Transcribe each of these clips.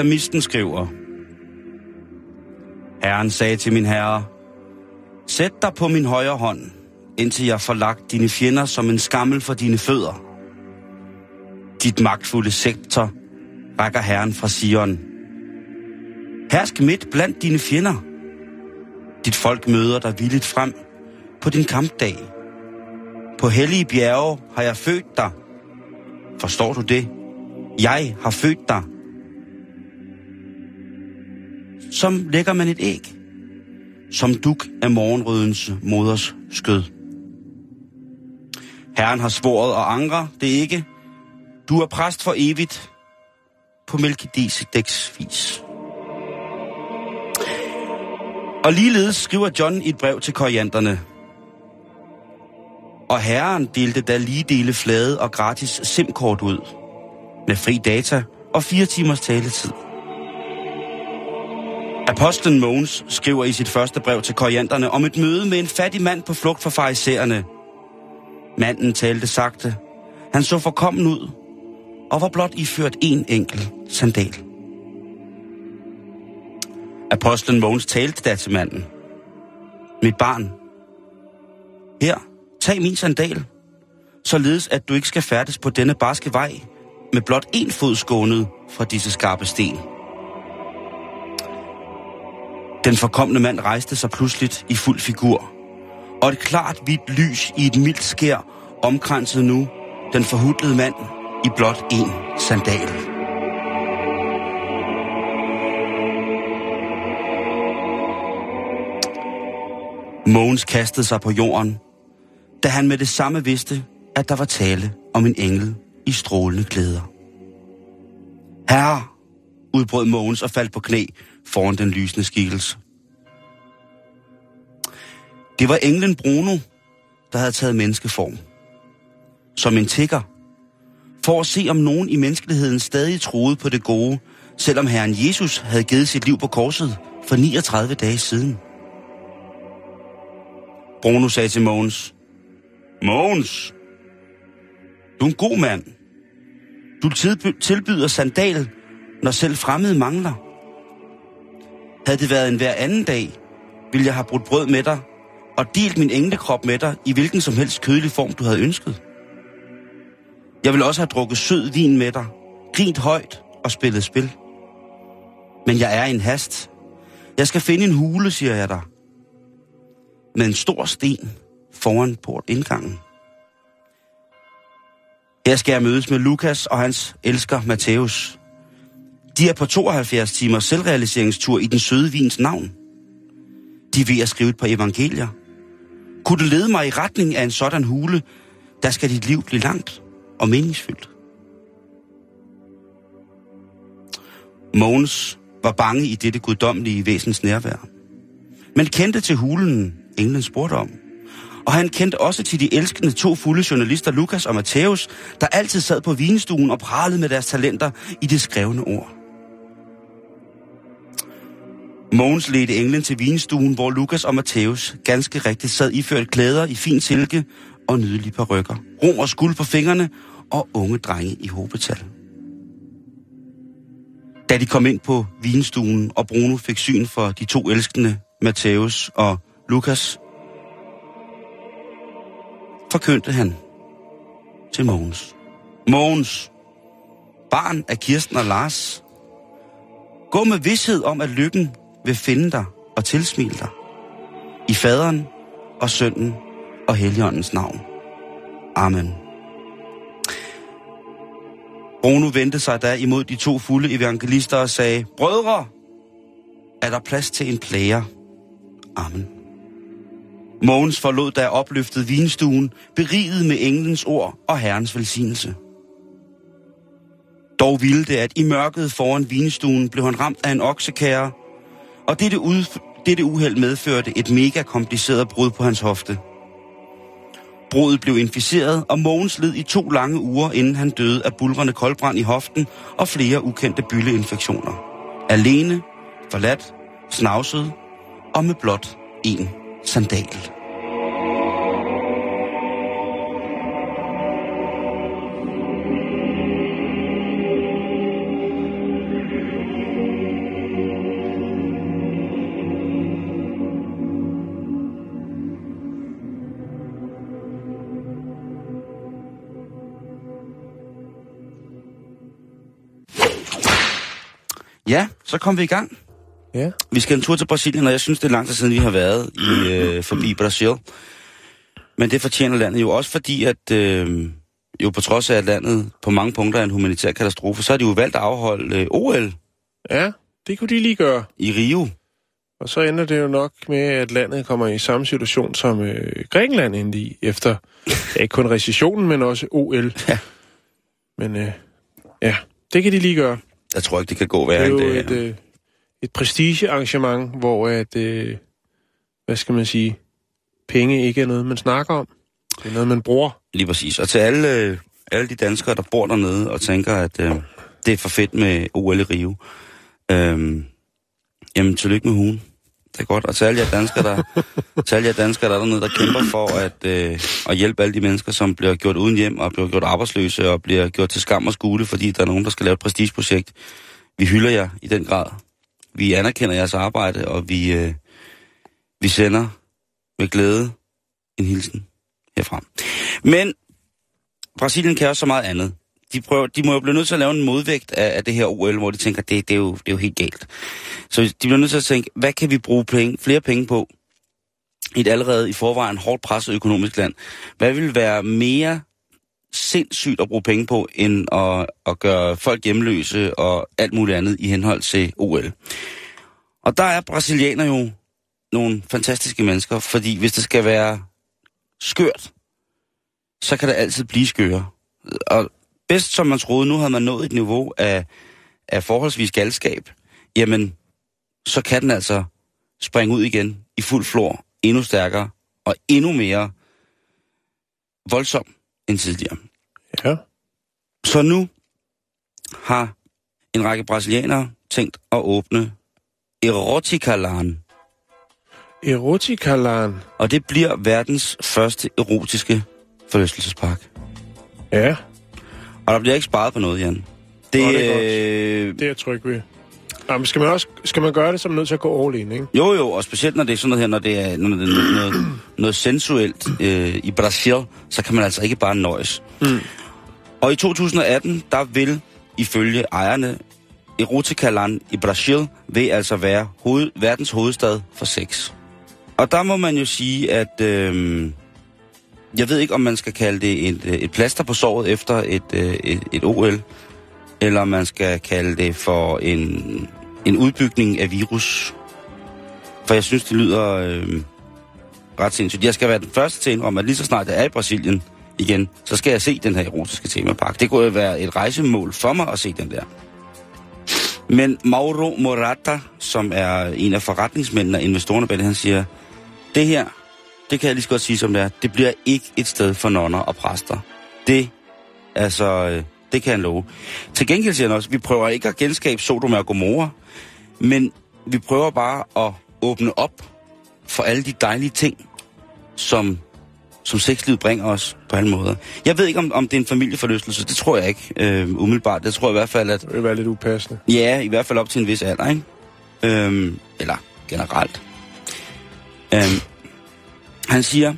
Salamisten skriver, Herren sagde til min herre, Sæt dig på min højre hånd, indtil jeg får lagt dine fjender som en skammel for dine fødder. Dit magtfulde sektor rækker Herren fra Sion. Hersk midt blandt dine fjender. Dit folk møder dig villigt frem på din kampdag. På hellige bjerge har jeg født dig. Forstår du det? Jeg har født dig. Som lægger man et æg. Som duk af morgenrødens moders skød. Herren har svoret og angre det ikke. Du er præst for evigt på Melchizedeks vis. Og ligeledes skriver John i et brev til korianderne. Og herren delte da lige dele flade og gratis SIM-kort ud. Med fri data og fire timers taletid. Apostlen Mogens skriver i sit første brev til korianderne om et møde med en fattig mand på flugt fra farisæerne. Manden talte sagte. Han så forkommen ud og var blot iført en enkelt sandal. Apostlen Mogens talte da til manden. Mit barn, her, tag min sandal, således at du ikke skal færdes på denne barske vej med blot en fod skånet fra disse skarpe sten. Den forkomne mand rejste sig pludseligt i fuld figur, og et klart hvidt lys i et mildt skær omkransede nu den forhudlede mand i blot en sandal. Mogens kastede sig på jorden, da han med det samme vidste, at der var tale om en engel i strålende klæder. Herre, udbrød Mogens og faldt på knæ foran den lysende skikkelse. Det var englen Bruno, der havde taget menneskeform. Som en tigger. For at se, om nogen i menneskeligheden stadig troede på det gode, selvom Herren Jesus havde givet sit liv på korset for 39 dage siden. Bruno sagde til Mogens, Mogens, du er en god mand. Du tilbyder sandal, når selv fremmede mangler. Havde det været en hver anden dag, ville jeg have brudt brød med dig og delt min englekrop med dig i hvilken som helst kødelig form, du havde ønsket. Jeg ville også have drukket sød vin med dig, grint højt og spillet spil. Men jeg er i en hast. Jeg skal finde en hule, siger jeg dig. Med en stor sten foran portindgangen. Her skal jeg mødes med Lukas og hans elsker Matthæus. De er på 72 timers selvrealiseringstur i den søde vins navn. De er ved at skrive et par evangelier. Kunne du lede mig i retning af en sådan hule, der skal dit liv blive langt og meningsfyldt. Mogens var bange i dette guddommelige væsens nærvær. Men kendte til hulen, englen spurgte om. Og han kendte også til de elskende to fulde journalister, Lukas og Matthæus, der altid sad på vinstuen og pralede med deres talenter i det skrevne ord. Mogens ledte englen til vinstuen, hvor Lukas og Matthæus ganske rigtigt sad iført klæder i fin silke og nydelige parrykker. Rom og skuld på fingrene og unge drenge i hobetal. Da de kom ind på vinstuen, og Bruno fik syn for de to elskende, Matthæus og Lukas, forkyndte han til Mogens. Mogens, barn af Kirsten og Lars. Gå med vidshed om, at lykken vil finde dig og tilsmile dig. I faderen og sønnen og heligåndens navn. Amen. Bruno vendte sig da imod de to fulde evangelister og sagde, Brødre, er der plads til en plager? Amen. Mogens forlod da opløftet vinstuen, beriget med englens ord og herrens velsignelse. Dog ville det, at i mørket foran vinstuen blev han ramt af en oksekære, og dette, ud, dette uheld medførte et mega kompliceret brud på hans hofte. Brudet blev inficeret, og Mogens led i to lange uger, inden han døde af bulverne koldbrand i hoften og flere ukendte bylleinfektioner. Alene, forladt, snavset og med blot én sandal. Ja, så kom vi i gang. Ja. Vi skal en tur til Brasilien, og jeg synes, det er lang tid siden, vi har været i, øh, forbi Brasil. Men det fortjener landet jo også, fordi at øh, jo på trods af, at landet på mange punkter er en humanitær katastrofe, så har de jo valgt at afholde øh, OL Ja, det kunne de lige gøre. i Rio. Og så ender det jo nok med, at landet kommer i samme situation som øh, Grækenland endte i, efter ja, ikke kun recessionen, men også OL. Ja. Men øh, ja, det kan de lige gøre. Jeg tror ikke, det kan gå Det værre er jo end det. et, øh, et prestigearrangement, hvor at, øh, hvad skal man sige, penge ikke er noget, man snakker om. Det er noget, man bruger. Lige præcis. Og til alle, øh, alle de danskere, der bor dernede og tænker, at øh, det er for fedt med OL i Rio. Øh, jamen, tillykke med hugen. Det er godt. Og til alle jer danskere, der, til alle jer danskere, der er dernede, der kæmper for at, øh, at hjælpe alle de mennesker, som bliver gjort uden hjem og bliver gjort arbejdsløse og bliver gjort til skam og skule, fordi der er nogen, der skal lave et prestigeprojekt. Vi hylder jer i den grad. Vi anerkender jeres arbejde, og vi, øh, vi sender med glæde en hilsen herfra. Men Brasilien kan også så meget andet. De, prøver, de må jo blive nødt til at lave en modvægt af, af det her OL, hvor de tænker, det, det, er jo, det er jo helt galt. Så de bliver nødt til at tænke, hvad kan vi bruge penge, flere penge på i et allerede i forvejen hårdt presset økonomisk land? Hvad vil være mere sindssygt at bruge penge på, end at, at gøre folk hjemløse og alt muligt andet i henhold til OL? Og der er brasilianer jo nogle fantastiske mennesker, fordi hvis det skal være skørt, så kan det altid blive skøre. Og bedst som man troede, nu havde man nået et niveau af, af forholdsvis galskab, jamen, så kan den altså springe ud igen i fuld flor, endnu stærkere og endnu mere voldsom end tidligere. Ja. Så nu har en række brasilianere tænkt at åbne Eroticalan, Eroticalan. og det bliver verdens første erotiske forlystelsespark. Ja, Og der bliver ikke sparet på noget, Jan. Det, Nå, det er godt. øh, det er jeg tryg ved. Jamen, skal man, også, skal man gøre det, så er man nødt til at gå all in, ikke? Jo, jo, og specielt når det er sådan noget her, når det er, når det er noget, noget sensuelt øh, i Brasil, så kan man altså ikke bare nøjes. Mm. Og i 2018, der vil ifølge ejerne Eroticaland i Brasil vil altså være hoved, verdens hovedstad for sex. Og der må man jo sige, at øh, jeg ved ikke, om man skal kalde det et, øh, et plaster på såret efter et, øh, et, et OL, eller om man skal kalde det for en, en udbygning af virus. For jeg synes, det lyder øh, ret sindssygt. Jeg skal være den første til om, at lige så snart jeg er i Brasilien igen, så skal jeg se den her erotiske temapark. Det kunne jo være et rejsemål for mig at se den der. Men Mauro Morata, som er en af forretningsmændene og investorerne bag det, han siger, det her, det kan jeg lige så godt sige som det er, det bliver ikke et sted for nonner og præster. Det, altså, øh, det kan han love. Til gengæld siger han også, vi prøver ikke at genskabe Sodom og Gomorra, men vi prøver bare at åbne op for alle de dejlige ting, som, som sexlivet bringer os på alle måder. Jeg ved ikke, om, om det er en familieforlystelse. Det tror jeg ikke øh, umiddelbart. Det tror jeg i hvert fald, at Det vil være lidt upassende. Ja, i hvert fald op til en vis alder, ikke? Øhm, eller generelt. Øhm, han siger,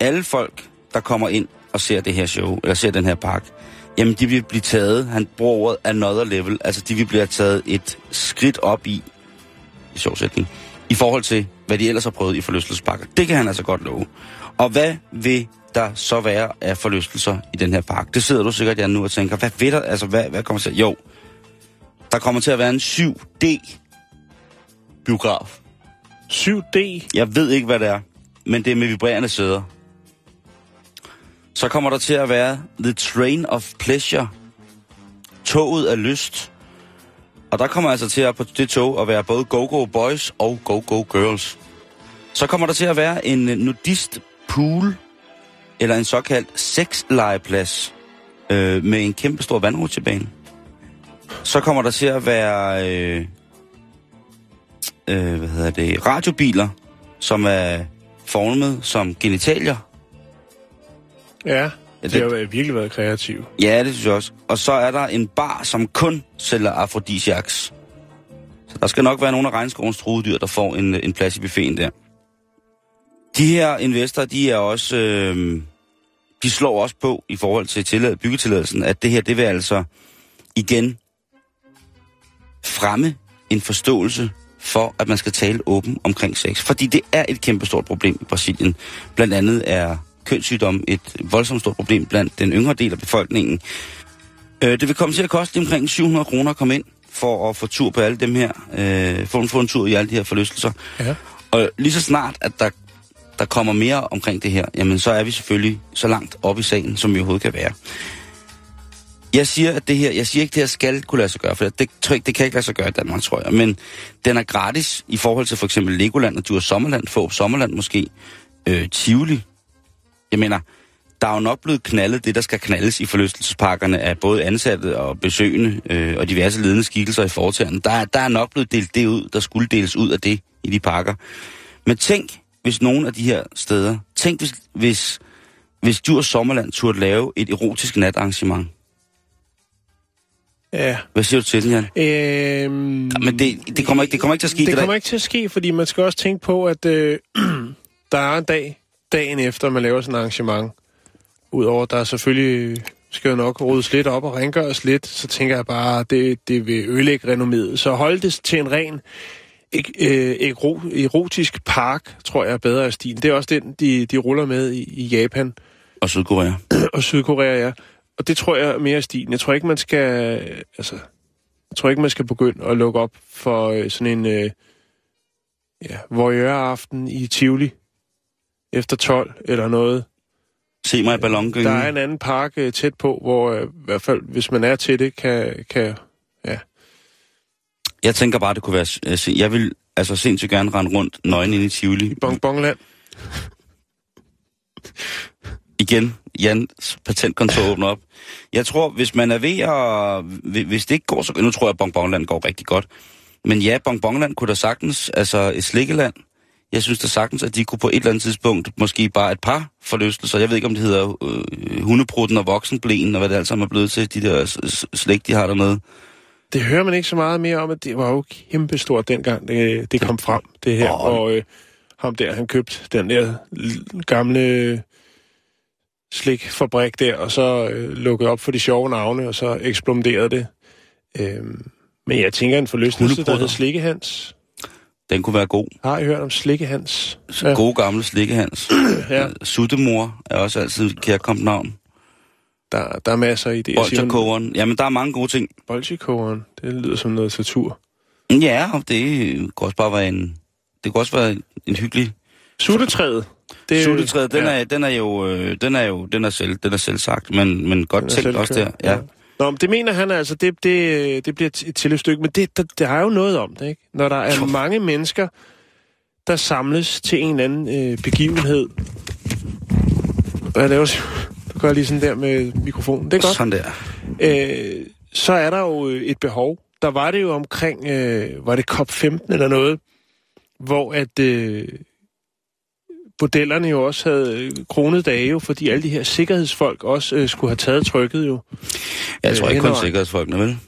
alle folk, der kommer ind og ser det her show, eller ser den her park, jamen de vil blive taget, han bruger ordet another level, altså de vil blive taget et skridt op i, i sjovsætning, i forhold til, hvad de ellers har prøvet i forlystelsesparker. Det kan han altså godt love. Og hvad vil der så være af forlystelser i den her park? Det sidder du sikkert, jeg nu og tænker, hvad ved der, altså hvad, hvad kommer til Jo, der kommer til at være en 7D-biograf. 7D. Jeg ved ikke, hvad det er, men det er med vibrerende sæder. Så kommer der til at være The Train of Pleasure. Toget af lyst. Og der kommer altså til at på det tog at være både Go-Go Boys og Go-Go Girls. Så kommer der til at være en nudist pool, eller en såkaldt sexlegeplads, øh, med en kæmpe stor vandrutsjebane. Så kommer der til at være, øh, øh, hvad hedder det, radiobiler, som er formet som genitalier. Ja, det- det har virkelig været kreativt. Ja, det synes jeg også. Og så er der en bar, som kun sælger afrodisiaks. Så der skal nok være nogle af regnskovens truedyr, der får en, en plads i buffeten der. De her investorer, de er også... Øh, de slår også på i forhold til tillad, byggetilladelsen, at det her, det vil altså igen fremme en forståelse for, at man skal tale åben omkring sex. Fordi det er et kæmpestort problem i Brasilien. Blandt andet er kønssygdom et voldsomt stort problem blandt den yngre del af befolkningen. Øh, det vil komme til at koste omkring 700 kroner at komme ind for at få tur på alle dem her, øh, få, en, få en tur i alle de her forlystelser. Ja. Og lige så snart, at der, der kommer mere omkring det her, jamen så er vi selvfølgelig så langt op i sagen, som vi overhovedet kan være. Jeg siger, at det her, jeg siger ikke, at det her skal kunne lade sig gøre, for det, tror jeg ikke, det kan ikke lade sig gøre i Danmark, tror jeg. Men den er gratis i forhold til for eksempel Legoland og Djurs Sommerland, Få Sommerland måske, øh, Tivoli. Jeg mener, der er jo nok blevet knaldet det, der skal knaldes i forlystelsesparkerne af både ansatte og besøgende øh, og diverse ledende skikkelser i fortæren. Der, der er nok blevet delt det ud, der skulle deles ud af det i de parker. Men tænk, hvis nogen af de her steder, tænk hvis, hvis, hvis Djurs Sommerland turde lave et erotisk natarrangement. Ja. Hvad siger du til den, Jan? Øhm, Men det, det, kommer ikke, det kommer ikke til at ske. det der. kommer ikke til at ske, fordi man skal også tænke på, at øh, der er en dag, dagen efter, man laver sådan et arrangement. Udover, der er selvfølgelig skal jo nok ryddes lidt op og rengøres lidt, så tænker jeg bare, det, det vil ødelægge renomméet. Så hold det til en ren ek, øh, ero- erotisk park, tror jeg er bedre af stilen. Det er også den, de, de ruller med i, i Japan Og Sydkorea. og Sydkorea, ja. Og det tror jeg er mere stilen. Jeg tror ikke, man skal... Altså, jeg tror ikke, man skal begynde at lukke op for øh, sådan en... Øh, ja, voyeur-aften i Tivoli efter 12 eller noget. Se mig i ballongyngen. Der er en anden park øh, tæt på, hvor øh, i hvert fald, hvis man er til det, kan... kan ja. Jeg tænker bare, det kunne være... øh, Jeg vil altså sindssygt gerne rende rundt nøgen ind i Tivoli. Bongbongland. Igen, Jans patentkontor åbner op. Jeg tror, hvis man er ved at... hvi- Hvis det ikke går så... Nu tror jeg, at Bongbongland går rigtig godt. Men ja, Bongbongland kunne da sagtens... Altså et slikkeland. Jeg synes da sagtens, at de kunne på et eller andet tidspunkt... Måske bare et par forlystelser. Jeg ved ikke, om det hedder øh, hundeprutten og voksenblæen, og hvad det alt sammen er blevet til. De der slik, de har dernede. Det hører man ikke så meget mere om, at det var jo kæmpestort dengang, det, det kom frem, det her. Åh. Og øh, ham der, han købte den der gamle slikfabrik der, og så øh, lukkede op for de sjove navne, og så eksploderede det. Øhm, men jeg tænker en forlystelse, der hedder Slikkehans. Den kunne være god. Har I hørt om Slikkehans? Ja. Gode gamle slikkehans. Ja, Suttemor er også altid kærkommet navn. der, der er masser i det. Bolcherkogeren. Jamen, der er mange gode ting. Bolchekogeren, det lyder som noget satur. Ja, det kunne også bare være en... Det kunne også være en hyggelig... Suttetræet. Det, Suttetræet, den, er, den er jo... Øh, den er jo... Den er selv, den er selv sagt, men, men godt tænkt også der. Ja. Nå, men det mener han altså, det, det, det bliver et tilløbsstykke, men det, der, der er jo noget om det, ikke? Når der er mange mennesker, der samles til en eller anden øh, begivenhed. Hvad laver du? Du gør lige sådan der med mikrofonen. Det er godt. Sådan der. Øh, så er der jo øh, et behov. Der var det jo omkring, øh, var det COP15 eller noget, hvor at øh, bordellerne jo også havde øh, kronet dage, jo, fordi alle de her sikkerhedsfolk også øh, skulle have taget trykket jo. Jeg tror Øh, ikke kun sikkerhedsfolkene, vel?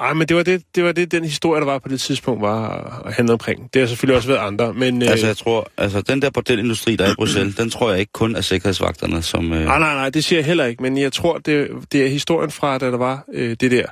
Ej, men det var det, det var det, den historie, der var på det tidspunkt, var at handle omkring. Det har selvfølgelig også været andre, men... Øh, Altså, jeg tror, altså, den der bordelindustri, der er i Bruxelles, den tror jeg ikke kun er sikkerhedsvagterne, som... Øh... nej, nej, nej, det siger jeg heller ikke, men jeg tror, det, det er historien fra, da der var øh, det der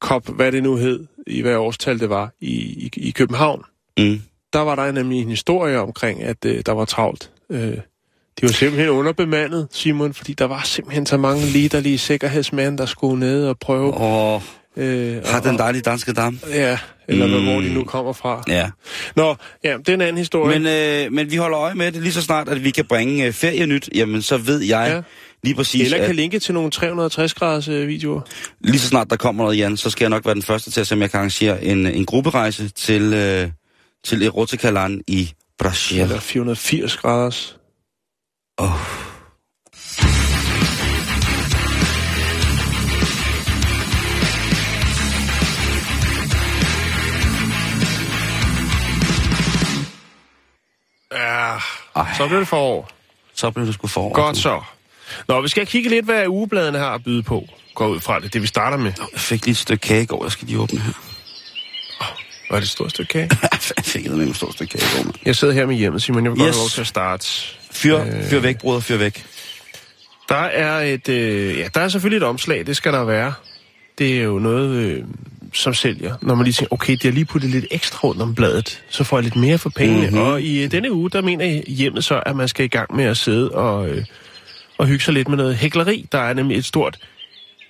COP, hvad det nu hed, i hvad årstal det var, i, i, i København. Mm. Der var der nemlig en historie omkring, at øh, der var travlt. Øh, de var simpelthen underbemandet, Simon, fordi der var simpelthen så mange liderlige sikkerhedsmænd, der skulle ned og prøve... Og Øh, har den dejlige danske dam. Ja, eller mm. Mm. hvor de nu kommer fra. Ja. Nå, ja, det er en anden historie. Men, øh, men vi holder øje med det lige så snart, at vi kan bringe øh, ferienyt. Jamen, så ved jeg Ja. ja. lige præcis, Eller kan at linke til nogle 360-graders øh, videoer. lige så snart der kommer noget, Jan, så skal jeg nok være den første til at se, om jeg kan arrangere en, en grupperejse til, øh, til Erotica-land i Brasil. Eller 480 graders. Oh. Ja, Ej. så bliver det forår. Så blev det sgu for. Godt så. Nå, vi skal kigge lidt, hvad ugebladene har at byde på. Gå ud fra det, det vi starter med. Jeg fik lige et stykke kage i går, jeg skal lige åbne her. Var det et stort stykke kage? jeg fik med et stort stykke kage mand. Jeg sidder her med hjemmet, Simon. Jeg vil godt Yes. have lov til at starte. Fyr, Øh. fyr væk, bruder, fyr væk. Der er et, øh, ja, der er selvfølgelig et omslag, det skal der være. Det er jo noget, øh, som sælger. Når man lige tænker, okay, det har lige puttet lidt ekstra rundt om bladet, så får jeg lidt mere for pengene. Mhm. Mm-hmm. Og i øh, denne uge, der mener hjemmet så, at man skal i gang med at sidde og, øh, og hygge sig lidt med noget hækleri. Der er nemlig et stort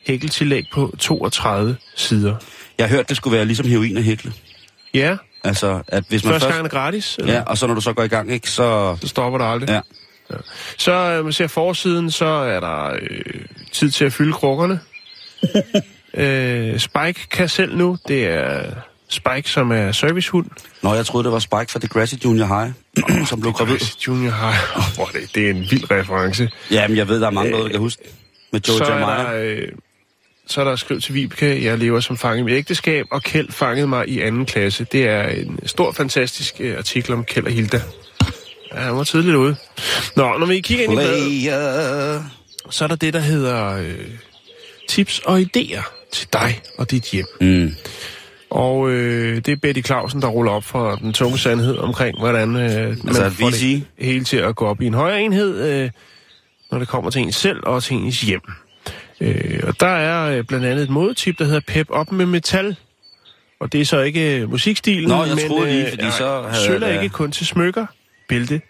hækkeltillæg på 32 sider. Jeg har hørt, det skulle være ligesom heroin og hækle. Ja, Altså, at hvis man første først... gang er gratis, eller? Ja, og så når du så går i gang, ikke, så... så stopper det aldrig. Ja. Så øh, man ser forsiden, så er der øh, tid til at fylde krukkerne. øh, Spike kan selv nu. Det er Spike, som er servicehund. Nå, jeg troede, det var Spike fra Degrassi Junior High, som blev gravid. Junior High. Oh, er det, det er en vild reference. Jamen, jeg ved, der er mange, der kan huske. Med Joe så er Jeremiah. der... Øh, så er der skrevet til Vibeke, jeg lever som fange i mit ægteskab, og Kjeld fangede mig i anden klasse. Det er en stor, fantastisk øh, artikel om Kjeld og Hilda. Ja, han var tidligt ude. Nå, når vi kigger ind i bladet, så er der det, der hedder øh, tips og idéer til dig og dit hjem. Mm. Og øh, det er Betty Clausen, der ruller op for den tunge sandhed omkring, hvordan øh, man Altså et får det hele til at gå op i en højere enhed, øh, når det kommer til ens selv og til ens hjem. Øh, og der er øh, blandt andet et modetip, der hedder Pep op med metal. Og det er så ikke øh, musikstilen, Nå, jeg men troede lige, fordi nej, så havde sølv er ikke kun til smykker, bælte,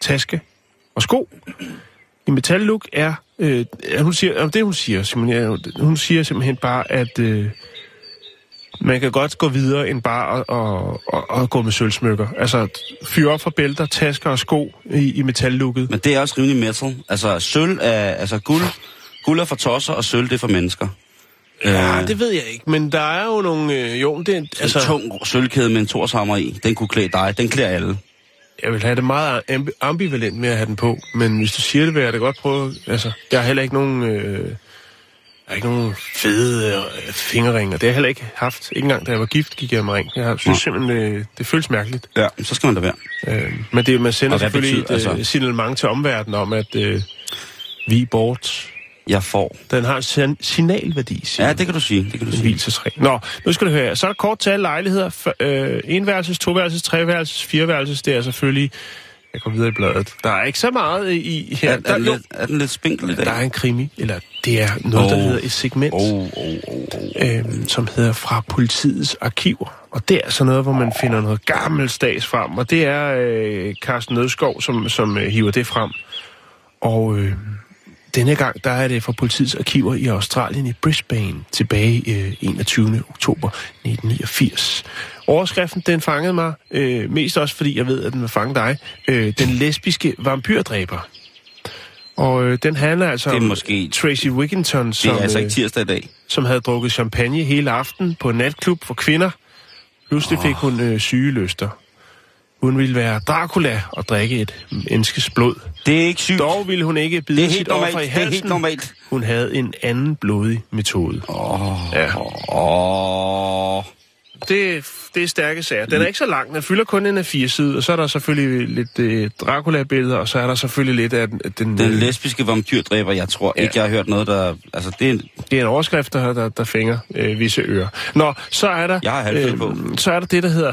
taske og sko. I metal look er, øh, hun siger, det hun siger, ja, hun siger simpelthen bare, at øh, man kan godt gå videre end bare at, at, at, at gå med sølvsmykker. Altså fyre op for bælter, tasker og sko i, i metallooket. Men det er også rimelig metal. Altså, sølv er... Altså, guld, guld er for tosser, og sølv det er for mennesker. Ja, Øh, det ved jeg ikke, men der er jo nogle... Øh, jo, det, er- altså, en tung sølvkæde med en torshammer i, den kunne klæde dig. Den klæder alle. Jeg vil have det meget ambi- ambivalent med at have den på, men hvis du siger det, vil jeg da godt prøve... Altså, jeg har heller ikke nogen... Øh, jeg har ikke nogen fede øh, fingerringer. Det har jeg heller ikke haft. Ikke engang da jeg var gift, gik jeg med ring. Jeg synes simpelthen, øh, det føles mærkeligt. Ja, så skal man da være. Øh, men det, man sender selvfølgelig betyder- et øh, altså- signalement til omverdenen om, at øh, vi er bort. Jeg får. Den har en signalværdi, siger Ja, det kan du sige. Det kan du sige. Nå, nu skal du høre. Så er der kort tal lejligheder. F- øh, enværelses, toværelses, treværelses, fireværelses. Det er selvfølgelig... Jeg går videre i bladet. Der er ikke så meget i her. Er, der, er, den lidt, er den lidt spinkel i dag? der er en krimi, eller det er noget, der Oh. hedder et segment, Oh, oh, oh, oh. øhm, som hedder fra politiets arkiver. Og det er så noget, hvor man finder noget gammeldags frem. Og det er øh, Carsten Nødskov, som, som øh, hiver det frem. Og øh, denne gang, der er det fra politiets arkiver i Australien i Brisbane, tilbage øh, 21. oktober 1989. Overskriften, den fangede mig, øh, mest også fordi jeg ved, at den vil fange dig. Øh, den lesbiske vampyrdræber. Og øh, den handler altså Det er om måske- Tracy Wigginton, Det som, er altså øh, ikke tirsdag i dag. som havde drukket champagne hele aften på en natklub for kvinder. Pludselig fik hun øh, syge lyster. Hun ville være Dracula og drikke et menneskes blod. Det er ikke sygt. Dog ville hun ikke bide sit offer normalt. i Det er halsen. helt normalt. Hun havde en anden blodig metode. Åh, Ja. åh. Det det, det er stærke sager. Den er ikke så lang, den fylder kun en af fire sider, og så er der selvfølgelig lidt øh, Dracula-billeder, og så er der selvfølgelig lidt af den... Den, Den øh, lesbiske vampyrdræber, jeg tror Ja. ikke, jeg har hørt noget, der... Altså, det er... det er en overskrift, der, der, der fænger øh, visse ører. Nå, så er der... Jeg har halvfed på. Så er der det, der hedder...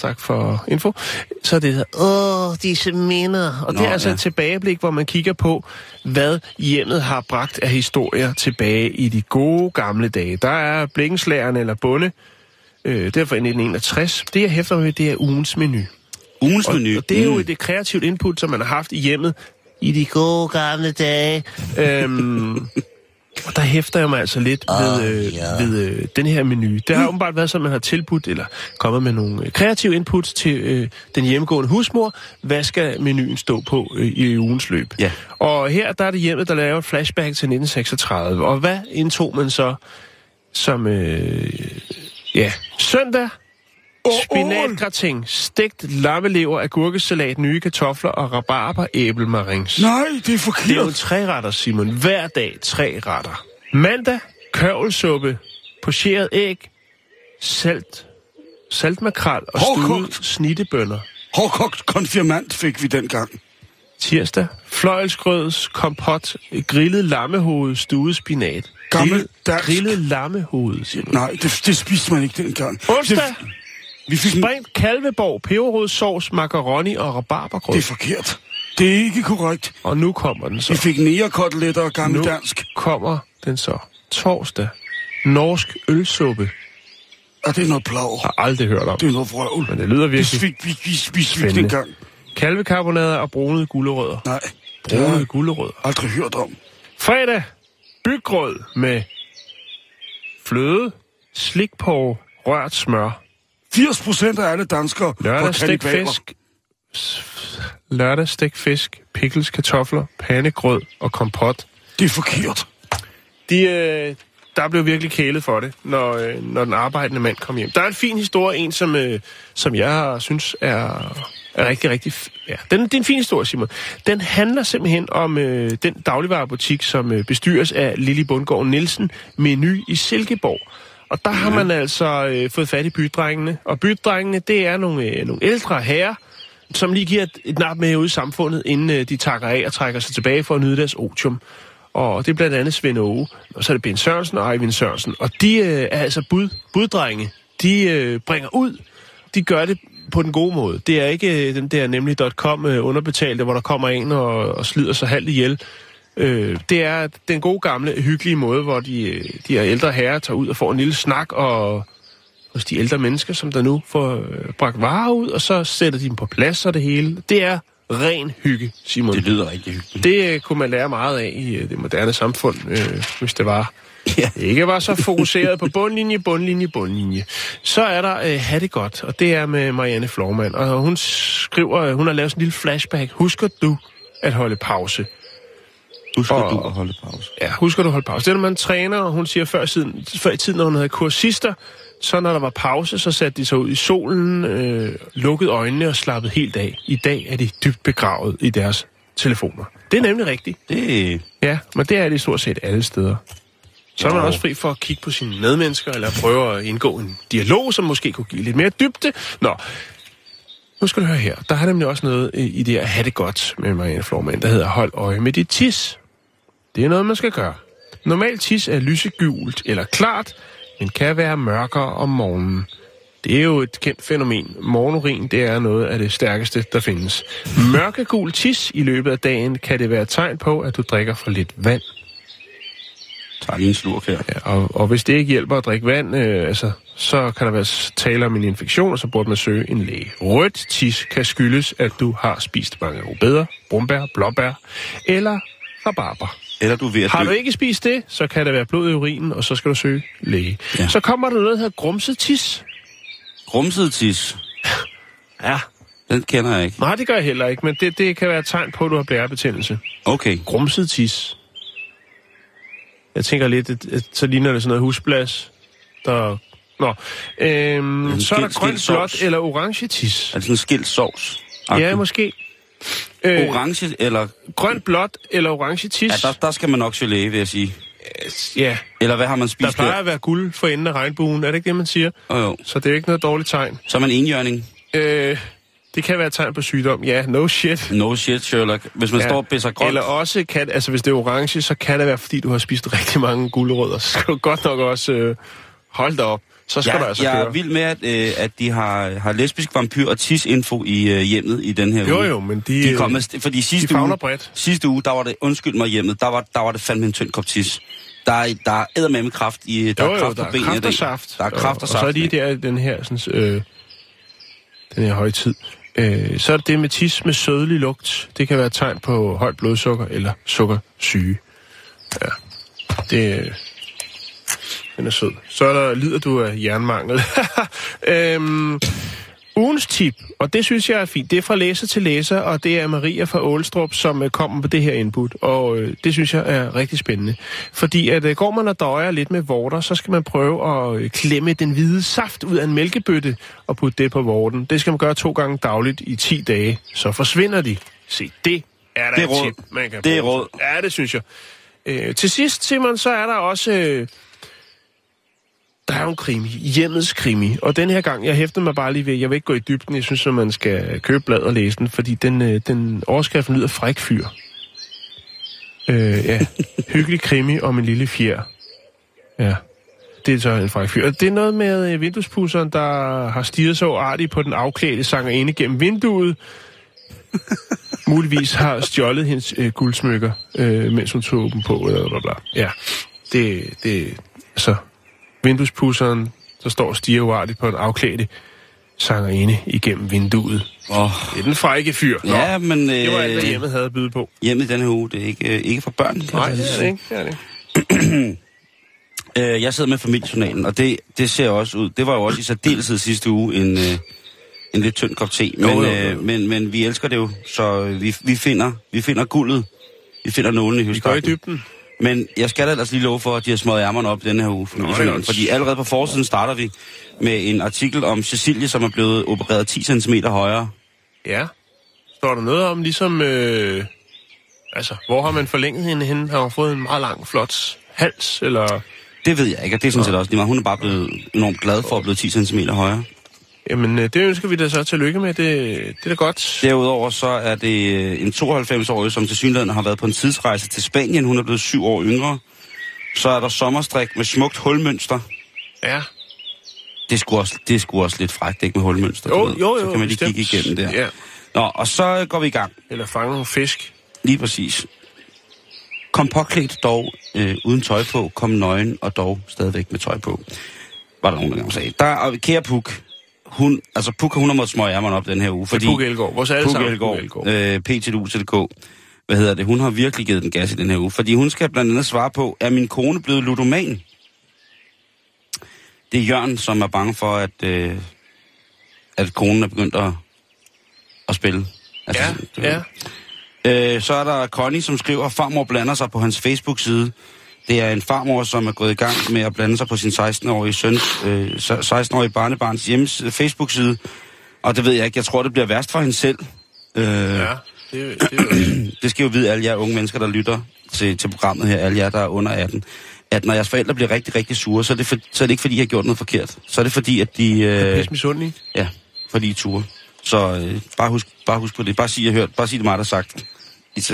Tak for info. Så er det, åh, disse minder. Og Nå, det er altså ja. et tilbageblik, hvor man kigger på, hvad hjemmet har bragt af historier tilbage i de gode gamle dage. Der er Blikkenslæren eller Bunde, øh, derfor i 1961. Det, jeg hæfter mig ved, det er ugens menu. Ugens Og, menu. og det er jo Mm. et kreativt input, som man har haft i hjemmet i de gode gamle dage. Øhm, og der hæfter jeg mig altså lidt ved, øh, ved øh, den her menu. Det har åbenbart været sådan, man har tilbudt eller kommet med nogle øh, kreative inputs til øh, den hjemmegående husmor. Hvad skal menuen stå på øh, i ugens løb? Ja. Og her der er det hjemmet, der laver et flashback til 1936. Og hvad indtog man så som... Øh, ja, søndag Spinatgratin, stegt lammelever, agurkesalat, nye kartofler og rabarber æblemarings. Nej, det er Det er jo forkert. tre retter, Simon. Hver dag tre retter. Mandag, kørvelsuppe, pocheret æg, salt, saltmakrel og Hårdkogt. snittebønner. Hårdkogt konfirmant fik vi dengang. Tirsdag, fløjelsgrøds, kompot, grillet lammehoved, stuet spinat. Gammel Grillet, dansk. grillet lammehoved, Simon. Nej, det, det spiste man ikke dengang. Onsdag, Det, vi fik en, sprængt kalveborg, peberrodssovs, macaroni og rabarbergrød. det er forkert. Det er ikke korrekt. Og nu kommer den så. Vi fik nærekoteletter og gammel Nu dansk. kommer den så. Torsdag. Norsk ølsuppe. Er det er noget blag? Har aldrig hørt om. Det er noget vrøvl. Men det lyder virkelig vi, vi spiste vi spændende. dengang. Kalvekarbonader og brunede gulerødder. Nej, Brunede jeg gulerødder. aldrig hørt om. Fredag. Byggrød med fløde, slikporre, rørt smør. 80 procent af alle danskere Lørdag stegt fisk. Lørdag stegt fisk, pickles, kartofler, pandegrød og kompot. Det er forkert. De, øh, der blev virkelig kælet for det, når, øh, når den arbejdende mand kom hjem. Der er en fin historie, en som, øh, som jeg synes er, er rigtig, rigtig... Ja, den, det er en fin historie, Simon. Den handler simpelthen om øh, den dagligvarerbutik, som øh, bestyres af Lili Bundgaard Nielsen, Menu i Silkeborg. Og der har man altså øh, fået fat i bydrengene. Og bydrengene, det er nogle, øh, nogle ældre herrer, som lige giver et, et nap med ud i samfundet, inden øh, de takker af og trækker sig tilbage for at nyde deres otium. Og det er blandt andet Svend Åge, og så er det Ben Sørensen og Eivind Sørensen. Og de øh, er altså bud, buddrenge. De øh, bringer ud. De gør det på den gode måde. Det er ikke øh, den der nemlig .com øh, underbetalte, hvor der kommer en og, og slider sig halvt ihjel. Øh, det er den gode gamle, hyggelige måde, hvor de, øh, de her ældre herrer tager ud og får en lille snak og hos de ældre mennesker, som der nu får øh, bragt varer ud, og så sætter de dem på plads og det hele. Det er ren hygge, Simon. Det lyder rigtig hyggeligt. Det øh, kunne man lære meget af i øh, det moderne samfund, øh, hvis det var. Ja. Ikke var så fokuseret på bundlinje, bundlinje, bundlinje. Så er der øh, Ha' det godt, og det er med Marianne Florman. Og hun skriver, øh, hun har lavet sådan en lille flashback. Husker du at holde pause? Husker Og- du at holde pause? Ja, husker du at holde pause? Det er, når man træner, og hun siger før, siden, før i tiden, når hun havde kursister, så når der var pause, så satte de sig ud i solen, øh, lukkede øjnene og slappede helt af. I dag er de dybt begravet i deres telefoner. Det er nemlig rigtigt. Det, Ja, men det er det stort set alle steder. Så er man også fri for at kigge på sine medmennesker, eller prøve at indgå en dialog, som måske kunne give lidt mere dybde. Nå, nu skal du høre her. Der er nemlig også noget i i det at have det godt med Marianne Florman, der hedder hold øje med dit tis. Det er noget, man skal gøre. Normalt tis er lysegult eller klart, men kan være mørkere om morgenen. Det er jo et kendt fænomen. Morgenurin, det er noget af det stærkeste, der findes. Mørkegul tis i løbet af dagen kan det være et tegn på, at du drikker for lidt vand. lige en slurk her. Ja, og, og hvis det ikke hjælper at drikke vand, øh, altså, så kan der være tale om en infektion, og så burde man søge en læge. Rødt tis kan skyldes, at du har spist mange rødbeder, brumbær, blåbær eller rabarber. Eller du er ved at Har dø. du ikke spist det, så kan der være blod i urinen, og så skal du søge læge. Ja. Så kommer der noget, der hedder grumset tis. Grumset tis. Ja. Den kender jeg ikke. Nej, det gør jeg heller ikke, men det, det kan være et tegn på, at du har blærebetændelse. Okay. Grumset tis. Jeg tænker lidt, at, at så ligner det sådan noget husblas, der... Nå, øhm, så er der skilt blåt eller orange tis. Er det sådan en skilt sovs? Ja, måske. Øh, Orange eller... grønt, blåt eller orange tis. Ja, der, der skal man nok gelé, vil jeg sige. Ja, Eller hvad har man der spist plejer der? at være guld for enden af regnbuen. Er det ikke det, man siger? Oh, jo. Så det er jo ikke noget dårligt tegn. Så er man enhjørning. Øh, det kan være et tegn på sygdom. Ja, no shit. No shit, Sherlock. Hvis man ja. står og pisser grønt. Eller også, kan, altså hvis det er orange, så kan det være, fordi du har spist rigtig mange guldrødder. Så skal du godt nok også øh, holde dig op. Så skal jeg, du altså jeg køre. er vild med, at, øh, at de har, har lesbisk vampyr og tis-info i øh, hjemmet i den her Jo uge. jo, men de, De er kommet, st- fordi de sidste fagner uge, bredt. sidste uge, der var det, undskyld mig hjemmet, der var, der var det fandme en tynd kop tis. Der er, der er eddermame kraft i, der Jo, er jo, kraft der er benene. kraft og saft. Der er kraft og, og, saft. og så er lige der den her, sådan, øh, den her højtid. Øh, så er det det med tis med sødlig lugt. Det kan være et tegn på højt blodsukker eller sukkersyge. Ja, det øh, den er sød. Så er der, lider du af jernmangel. øhm, ugens tip, og det synes jeg er fint, det er fra læser til læser, og det er Maria fra Ålstrup, som øh, kommer på det her input, og øh, det synes jeg er rigtig spændende. Fordi at øh, går man og døjer lidt med vorter, så skal man prøve at øh, klemme den hvide saft ud af en mælkebøtte og putte det på vorten. Det skal man gøre to gange dagligt i 10 dage, så forsvinder de. Se, det er da Det er et råd. tip, man kan Det er bruge. råd. Ja, det synes jeg. Øh, til sidst, Simon, så er der også... Øh, der er jo en krimi, hjemmets krimi, og den her gang, jeg hæfter mig bare lige ved, jeg vil ikke gå i dybden, jeg synes, at man skal købe bladet og læse den, fordi den, øh, den overskrift lyder fræk fyr. Øh, ja, hyggelig krimi om en lille fjer. Ja, det er så en fræk fyr. Og Det er noget med øh, vinduespusseren, der har stiget så artigt på den afklædte sangerinde gennem vinduet, muligvis har stjålet hendes øh, guldsmykker, øh, mens hun tog dem på, eller bla bla. Ja, det, det, altså, vinduespusseren, der står og stiger uartigt på en afklædte sangerinde igennem vinduet. Oh, Det er den frække fyr. Nå, ja, men øh, det var alt, hvad hjemmet havde at byde på. hjemmet denne her uge, det er ikke, øh, ikke for børn. Nej, det er det ikke. Det er det. Øh, jeg sidder med familiejournalen, og det, det ser også ud. Det var jo også i særdeleshed sidste uge en, øh, en lidt tynd kop te. Men, Jo, jo, jo. Øh, men, men vi elsker det jo, så øh, vi, vi, finder, vi finder guldet. Vi finder nålen i Vi går i dybden. Men jeg skal da ellers lige love for, at de har smået ærmerne op denne her uge. familiejournalen, godt. fordi allerede på forsiden starter vi med en artikel om Cecilie, som er blevet opereret 10 cm højere. Ja. Står der noget om, ligesom... Øh, altså, hvor har man forlænget hende hen? Har hun fået en meget lang, flot hals, eller... Det ved jeg ikke, og det er sådan set også lige meget. Hun er bare blevet enormt glad for at blive 10 cm højere. Jamen, øh, det ønsker vi da så tillykke med. Det, det er da godt. Derudover så er det øh, en 92-årig, som til synligheden har været på en tidsrejse til Spanien. Hun er blevet syv år yngre. Så er der sommerstrik med smukt hulmønster. Ja. Det er sgu også, det er sgu også lidt frækt, ikke med hulmønster. Jo, jo, jo. Så kan man lige bestemt. kigge igennem der. Ja. Nå, og så går vi i gang. Eller fange nogle fisk. Lige præcis. Kom påklædt dog øh, uden tøj på, kom nøgen og dog stadigvæk med tøj på. Var der nogen, der sagde. Der er kære Puk. Hun, altså Puk, hun har måttet smøge ærmerne op den her uge. Fordi... Puk Elgård. Vores alle Puk sammen Elgård, Puk Elgård. øh. Hvad hedder det? Hun har virkelig givet den gas i den her uge. Fordi hun skal blandt andet svare på, er min kone blevet ludoman? Det er Jørgen, som er bange for, at, øh, at konen er begyndt at, at spille. Altså, Ja, ved. ja. Øh, så er der Connie, som skriver, at farmor blander sig på hans Facebook-side. Det er en farmor, som er gået i gang med at blande sig på sin 16-årige søns, øh, 16-årige barnebarns hjemmes øh, Facebook-side. Og det ved jeg ikke. Jeg tror, det bliver værst for hende selv. Øh, Ja, det, det det skal jo vide alle jer unge mennesker, der lytter til, til programmet her, alle jer, der er under 18, at når jeres forældre bliver rigtig, rigtig sure, så er det, for, så er det ikke, fordi I har gjort noget forkert. Så er det fordi, at de... Øh, misundelige. ja, fordi I ture. Så øh, bare, husk, bare husk på det. Bare sig, jeg hørt. Bare sig det mig, der har sagt.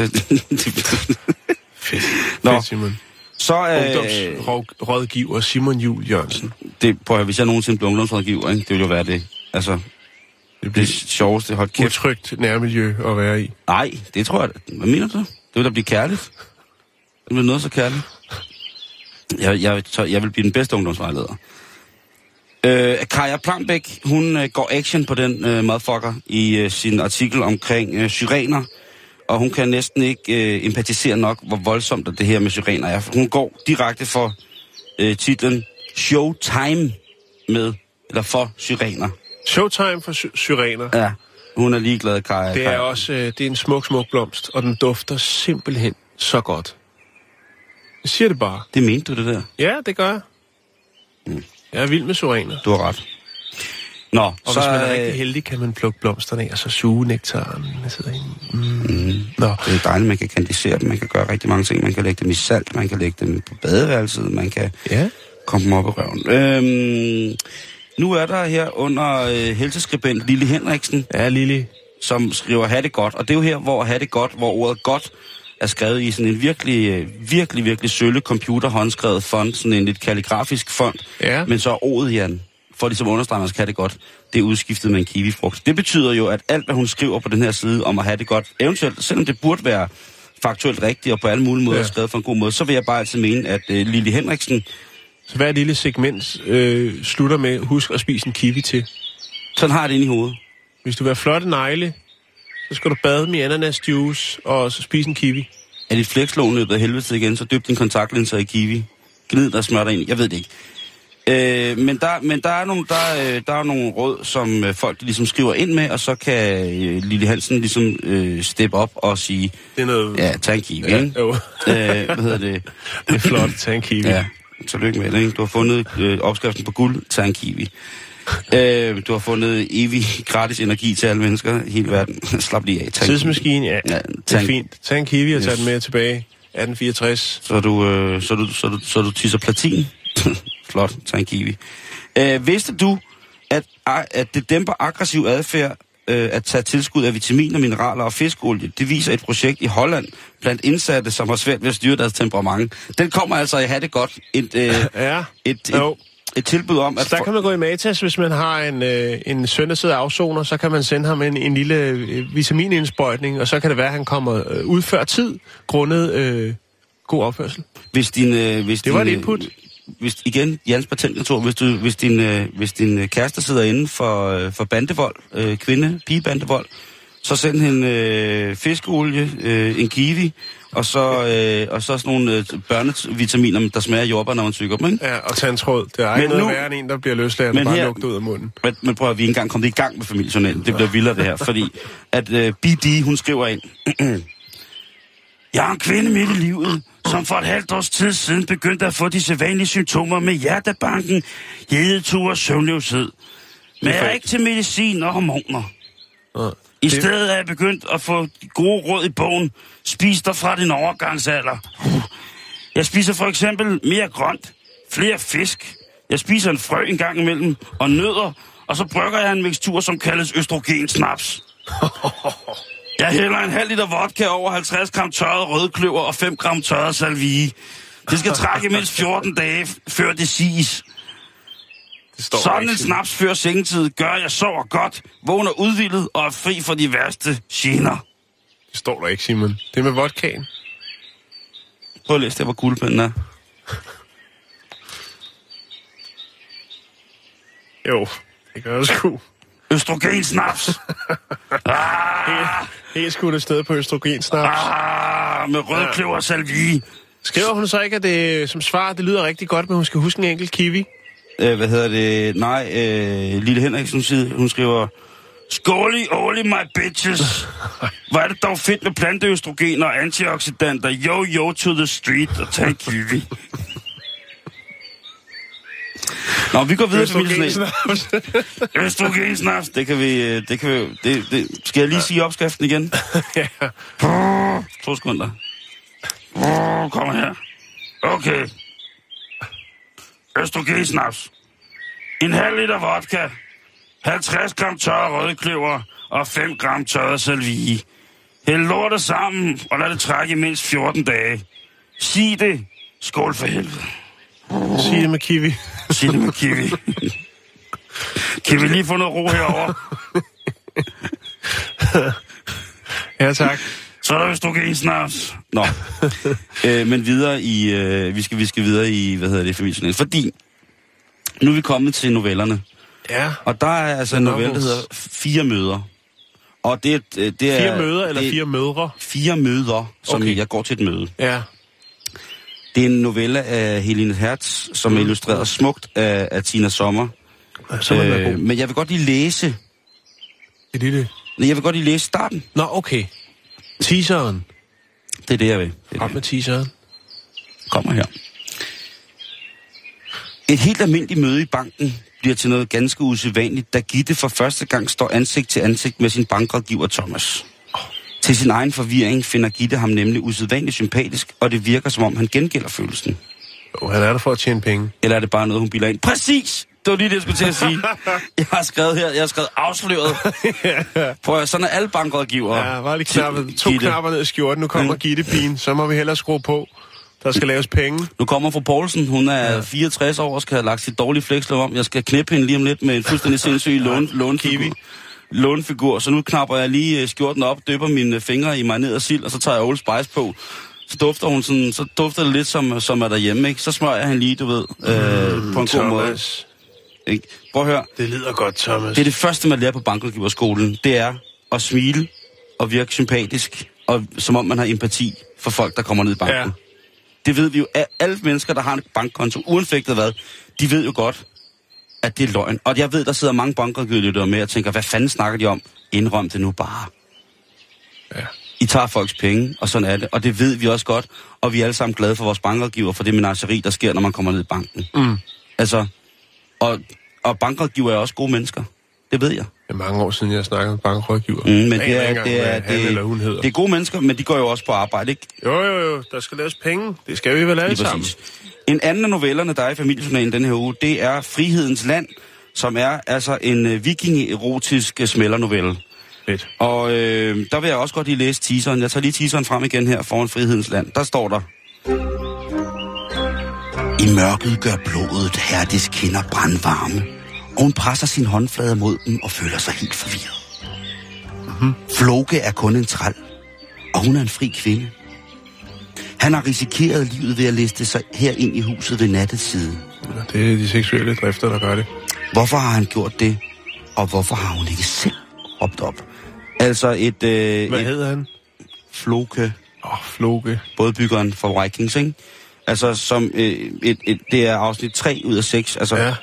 Fedt. Nå. Fedt, Simon. Så øh, Ungdomsrådgiver Simon Jul Jørgensen. det, prøv at høre, hvis jeg nogensinde bliver ungdomsrådgiver, ikke, det vil jo være det. Altså, Det det bliver sjoveste. Hold kæft. utrygt nærmiljø at være i. Nej, det tror jeg. Hvad mener du? Det vil da blive kærligt. Det bliver noget så kærligt. Jeg, jeg, jeg vil blive den bedste ungdomsvejleder. Øh, Kaja Plambæk, hun øh, går action på den øh, motherfucker i øh, sin artikel omkring øh, syrener. Og hun kan næsten ikke øh, empatisere nok, hvor voldsomt det her med syrener er. Hun går direkte for øh, titlen Showtime med, eller for syrener. Showtime for sy- syrener. Ja, hun er ligeglad, Kaja. Det er Kaja. også øh, det er en smuk, smuk blomst, og den dufter simpelthen så godt. Jeg siger det bare. Det mente du, det der? Ja, det gør jeg. Mm. Jeg er vild med syrener. Du har ret. Nå, Og så hvis man er øh, rigtig heldig, kan man plukke blomsterne af, og så suge nektaren. Der sidder inde. Mm. Nå, det er dejligt, man kan kandisere dem, man kan gøre rigtig mange ting. Man kan lægge dem i salt, man kan lægge dem på badeværelset, man kan ja. komme dem op i røven. Øhm, nu er der her under øh, helseskribent Lille Henriksen, Ja, Lili. som skriver, have det godt. Og det er jo her, hvor have det godt, hvor ordet godt er skrevet i sådan en virkelig, øh, virkelig, virkelig sølle computer håndskrevet font, sådan en lidt kalligrafisk font, Ja. men så er ordet, Jan, for ligesom at understrege, at man skal have det godt, det er udskiftet med en kiwifrugt. Det betyder jo, at alt, hvad hun skriver på den her side om at have det godt, eventuelt, selvom det burde være faktuelt rigtigt og på alle mulige måder Ja. skrevet for en god måde, så vil jeg bare altid mene, at øh, Lille Henriksen, Så hver lille segment øh, slutter med, husk at spise en kiwi til. sådan har det inde i hovedet. Hvis du vil have flotte negle, så skal du bade i ananasjuice og så spise en kiwi. Er dit flexlån løbet af helvede igen, så dyb din kontaktlinser i kiwi. Gnid der smør dig ind. Jeg ved det ikke. Øh, men der, men der er nogle, der, øh, der er nogle råd, som øh, folk ligesom skriver ind med, og så kan øh, Lille Hansen ligesom øh, steppe op og sige, Det er noget... ja, tag en kiwi, ja ikke? jo. øh, hvad hedder det? det er flot. Tag en kiwi. Ja, tillykke med det, ikke? Du har fundet øh, opskriften på guld, tag en kiwi. øh, du har fundet evig gratis energi til alle mennesker i hele verden. Slap lige af. Tag kiwi. Tidsmaskine, ja. Ja, Det er tag fint. Tag en kiwi og tag Yes. den med tilbage. 1864. Så du, øh, så du, så du, så du tisser platin. Flot, tag en kiwi. Øh, vidste du, at, at det dæmper aggressiv adfærd øh, at tage tilskud af vitaminer, mineraler og fiskolie? Det viser et projekt i Holland blandt indsatte, som har svært ved at styre deres temperament. Den kommer altså i have det godt. Et, øh, Ja. et, et, et tilbud om, at... Så der kan man gå i Matas, hvis man har en, øh, en søn, der sidder afsoner, så kan man sende ham en, en lille øh, vitaminindsprøjtning, og så kan det være, at han kommer øh, ud før tid, grundet øh, god opførsel. Hvis din, øh, hvis Det var din, et input. Hvis, igen, Jans patentkontor, hvis, du, hvis, din, øh, hvis din øh, kæreste sidder inde for, øh, for bandevold, øh, kvinde, pigebandevold, så send hende øh, fiskeolie, øh, en kiwi, og så, øh, og så sådan nogle øh, børnevitaminer, der smager jordbær, når man tykker dem, ikke? Ja, og tage en tråd. Det er ikke Men noget nu- værre end en, der bliver løsladt og bare her- lugter ud af munden. Men, men prøv at vi er ikke engang kommet i gang med familiejournalen. Det bliver vildere det her, fordi at øh, BD, hun skriver ind. Jeg har en kvinde midt i livet, som for et halvt års tid siden begyndte at få de sædvanlige symptomer med hjertebanken, hedetur og søvnløshed. Men jeg er ikke til medicin og hormoner. I Det- stedet er jeg begyndt at få gode råd i bogen. Spis dig fra din overgangsalder. Jeg spiser for eksempel mere grønt, flere fisk. Jeg spiser en frø en gang imellem, og nødder, og så brygger jeg en mixtur, som kaldes østrogensnaps. Jeg hælder en halv liter vodka over 50 gram tørret rødkløver og 5 gram tørret salvie. Det skal trække mindst 14 dage, før det siges. Det står Sådan ikke, en snaps før sengetid gør, at jeg sover godt, vågner udvildet og er fri for de værste gener. Det står der ikke, Simon. Det er med vodkaen. Prøv at læse det, hvor guldpinden er. Jo, det gør det sgu. Østrogensnaps. ah, Helt skudt et sted på østrogensnaps. ah, med rødkløver og salvie. Skriver hun så ikke, at det som svar, det lyder rigtig godt, men hun skal huske en enkelt kiwi? Øh, hvad hedder det? Nej, øh, Lille Henriksen siger, hun skriver... Skåli, oli, my bitches. Hvor er det dog fedt med planteøstrogen og antioxidanter. Yo, yo to the street og tag kiwi. Nå, vi går videre til familien. Østrogensnaps. Det kan vi... øh, Det kan vi det, det, skal jeg lige sige opskriften igen? ja. To sekunder. Brrr, Kom her. Okay. Østrogensnaps. En halv liter vodka. 50 gram tørre rødkløver og 5 gram tørret salvie. Hæld lortet sammen og lad det trække i mindst 14 dage. Sig det. Skål for helvede. Sig det med kiwi. Det med kiwi. kan vi lige få noget ro herover? Ja, tak. Så er der østrogensnaps. Nå. øh, men videre i... Øh, vi, skal, vi skal videre i, hvad hedder det, familien. Fordi nu er vi kommet til novellerne. Ja. Og der er altså en novelle, der hedder Fire Møder. Og det, er- det er... Fire møder eller det fire mødre? Fire møder, som Okay. okay. jeg går til et møde. Ja. Det er en novelle af Helene Hertz, som Mm. er illustreret smukt af, af Tina Sommer. Så det være god. men jeg vil godt lige læse... Et lille... Nej, Jeg vil godt lige læse starten. Nå, okay. Teaseren. Det er det, jeg vil. Det det. med teaseren. kommer her. Et helt almindeligt møde i banken bliver til noget ganske usædvanligt, da Gitte for første gang står ansigt til ansigt med sin bankrådgiver Thomas. Til sin egen forvirring finder Gitte ham nemlig usædvanligt sympatisk, og det virker som om han gengælder følelsen. Jo, han er der for at tjene penge. Eller er det bare noget, hun bilder ind? Præcis! Det var lige det, jeg skulle til at sige. Jeg har skrevet her, jeg har skrevet afsløret. Prøv at, sådan er alle bankrådgivere. Ja, bare lige knappet. To Gitte. knapper ned i skjorten. Nu kommer Mm. Gitte pigen. Så må vi hellere skrue på. Der skal laves penge. Nu kommer fru Poulsen, hun er ja. 64 år og skal have lagt sit dårlige flekslov om. Jeg skal knippe hende lige om lidt med en fuldstændig sindssyg lån, lånfigur. Lånfigur. Så nu knapper jeg lige øh, skjorten op, døber mine fingre i mig ned og sild, og så tager jeg Old Spice på. Så dufter hun sådan, så dufter det lidt som, som er derhjemme, ikke? Så smører jeg hende lige, du ved, øh, på en god måde. Thomas. Ikke? Prøv at høre, Det lyder godt, Thomas. det er det første, man lærer på bankrådgiverskolen. Det er at smile og virke sympatisk, og som om man har empati for folk, der kommer ned i banken. Ja. Det ved vi jo. at Alle mennesker, der har en bankkonto, uanfægtet hvad, de ved jo godt, at det er løgn. Og jeg ved, der sidder mange bankrådgivere med og tænker, hvad fanden snakker de om? Indrøm det nu bare. Ja. I tager folks penge, og sådan er det. Og det ved vi også godt. Og vi er alle sammen glade for vores bankrådgiver, for det menageri, der sker, når man kommer ned i banken. Mm. Altså, og, og bankrådgiver er også gode mennesker. Det ved jeg. Det er mange år siden, jeg har snakket med bankrådgiver. Mm, men det er, engang, det, er, eller hun hedder. det er gode mennesker, men de går jo også på arbejde, ikke? Jo, jo, jo. Der skal laves penge. Det skal vi vel alle sammen. En anden af novellerne, der er i familiejournalen denne her uge, det er Frihedens Land, som er altså en øh, vikingeerotisk øh, smældernovelle. Fedt. Og øh, der vil jeg også godt lige læse teaseren. Jeg tager lige teaseren frem igen her foran Frihedens Land. Der står der. I mørket gør blodet Herdis kinder brandvarme, og hun presser sin håndflade mod dem og føler sig helt forvirret. Mm-hmm. Floke er kun en træl, og hun er en fri kvinde. Han har risikeret livet ved at liste sig her ind i huset ved nattets side. Ja, Det er de seksuelle drifter, der gør det. Hvorfor har han gjort det? Og hvorfor har hun ikke selv råbt op? Altså et, øh, Hvad et hedder han? floke, Åh, oh, Floke. bådbyggeren for Vikings, ikke? Altså som øh, et, et, det er afsnit 3 ud af 6. Altså, Ja.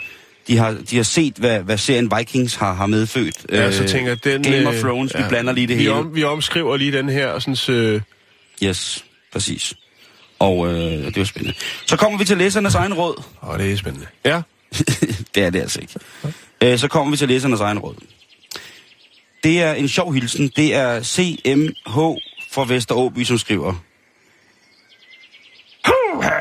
de, har, de har set, hvad, hvad serien Vikings har, har medfødt. Ja, så tænker jeg, den... Game of øh, Thrones, vi blander lige det vi hele. Om, vi omskriver lige den her, sådan, øh, Yes, præcis. Og øh, det var spændende. Så kommer vi til læsernes egen råd. Åh, det er spændende. Ja. det er det altså ikke. Øh, så kommer vi til læsernes egen råd. Det er en sjov hilsen. Det er CMH fra Vesteråby, som skriver. Huha!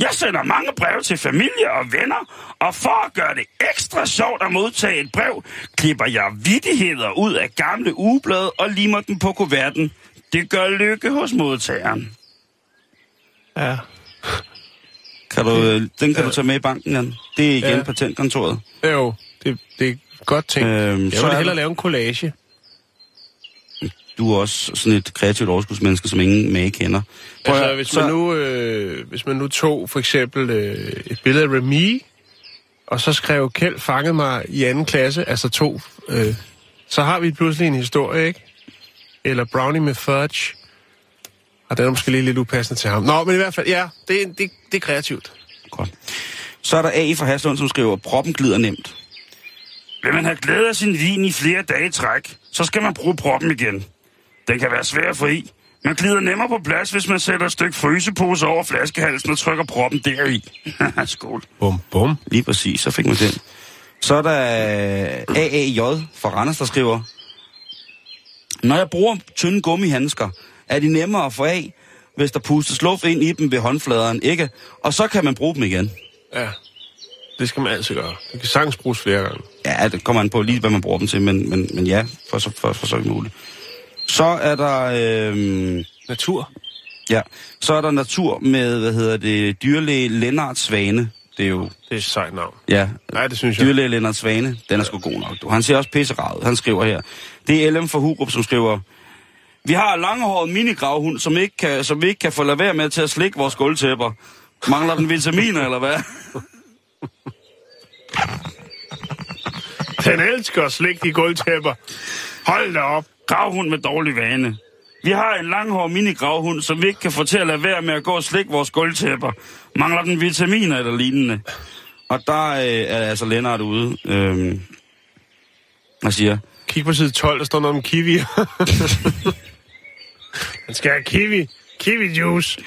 Jeg sender mange breve til familie og venner, og for at gøre det ekstra sjovt at modtage et brev, klipper jeg vittigheder ud af gamle ugeblade og limer dem på kuverten. Det gør lykke hos modtageren. Ja. Kan du, øh, den kan du tage med i banken, Jan. Det er igen Ja. patentkontoret. Jo, det, det er godt tænkt. Øhm, jeg så vil er hellere lave en collage. Du er også sådan et kreativt overskudsmenneske, som ingen mage kender. Prøv Altså, hvis så- man, nu, øh, hvis man nu tog for eksempel øh, et billede af Remy, og så skrev Kjeld fanget mig i anden klasse, altså to, øh, så har vi pludselig en historie, ikke? Eller Brownie med fudge. Og den er måske lige lidt upassende til ham. Nå, men i hvert fald, ja, det, det, det er kreativt. Godt. Så er der A fra Haslund, som skriver, proppen glider nemt. Vil man have glæde af sin vin i flere dage i træk, så skal man bruge proppen igen. Den kan være svær at få i. Man glider nemmere på plads, hvis man sætter et stykke frysepose over flaskehalsen og trykker proppen deri. Skål. Bum, bum. Lige præcis, så fik man den. Så er der AAJ fra Randers, der skriver, Når jeg bruger tynde gummihandsker, er de nemmere at få af, hvis der pustes luft ind i dem ved håndfladeren, ikke? Og så kan man bruge dem igen. Ja, det skal man altid gøre. Det kan sagtens bruges flere gange. Ja, det kommer an på lige, hvad man bruger dem til, men, men, men ja, for så, for, for så vidt muligt. Så er der... Øhm, Natur. ja, så er der natur med, hvad hedder det, dyrlæge Lennart Svane. Det er jo, Det er et sejt navn. ja, Nej, det synes jeg. dyrlæge Lennart Svane. Den er sgu god nok. Du. Han ser også pissegravet. Han skriver her. Det er LM for Hurup, som skriver, vi har en langhåret minigravhund, som, ikke kan, som vi ikke kan få lade være med til at slikke vores gulvtæpper. Mangler den vitaminer, eller hvad? Den elsker at slikke de gulvtæpper. Hold da op. Gravhund med dårlig vane. Vi har en langhård minigravhund, som vi ikke kan få til at lade være med at gå og slikke vores gulvtæpper. Mangler den vitaminer eller lignende? Og der øh, er altså Lennart ude. Øh, og siger, Kig på side 12, der står noget om kiwi. Han skal have kiwi. Kiwi juice.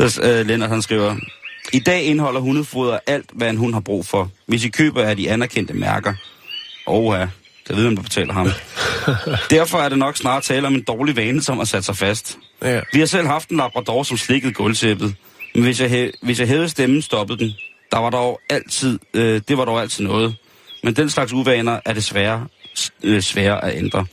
så, øh, Lennart han skriver, I dag indeholder hundefoder alt, hvad en hund har brug for. Hvis I køber af de anerkendte mærker. Åh ja, jeg ved, om du betaler ham. Derfor er det nok snart tale om en dårlig vane, som har sat sig fast. Ja. Vi har selv haft en labrador, som slikkede gulvtæppet. Men hvis jeg, hvis jeg hævede stemmen, stoppede den. Der var dog altid, øh, det var dog altid noget. Men den slags uvaner er desværre øh, svære at ændre.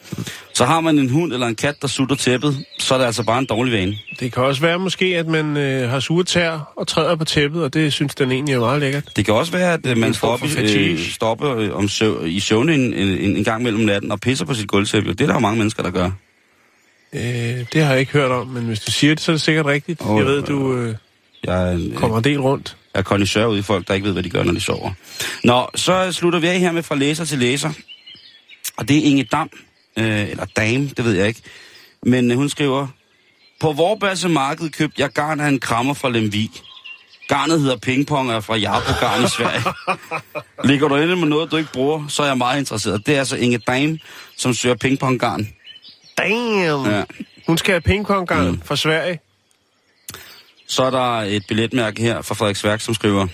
Så har man en hund eller en kat, der sutter tæppet, så er det altså bare en dårlig vane. Det kan også være måske, at man øh, har sure tær og træder på tæppet, og det synes den egentlig er meget lækkert. Det kan også være, at øh, man form op øh, stoppe øh, om søv, i søvn en, en, en, gang mellem natten og pisser på sit gulvtæppe. Det er der jo mange mennesker, der gør. Øh, det har jeg ikke hørt om, men hvis du siger det, så er det sikkert rigtigt. Åh, jeg ved, du øh, Jeg er, en, øh, kommer en del rundt. er kondisør ude i folk, der ikke ved, hvad de gør, når de sover. Nå, så slutter vi af her med fra læser til læser. Og det er Inge Dam, øh, eller Dame, det ved jeg ikke. Men øh, hun skriver, på Vorbasse Marked købte jeg garn af en krammer fra Lemvig. Garnet hedder pingpong og er fra Jarpo Garn i Sverige. Ligger du inde med noget, du ikke bruger, så er jeg meget interesseret. Det er altså Inge Dame, som søger pingponggarn. Damn! Ja. Hun skal have pingponggarn mm. fra Sverige. Så er der et billetmærke her fra Frederiksværk, som skriver,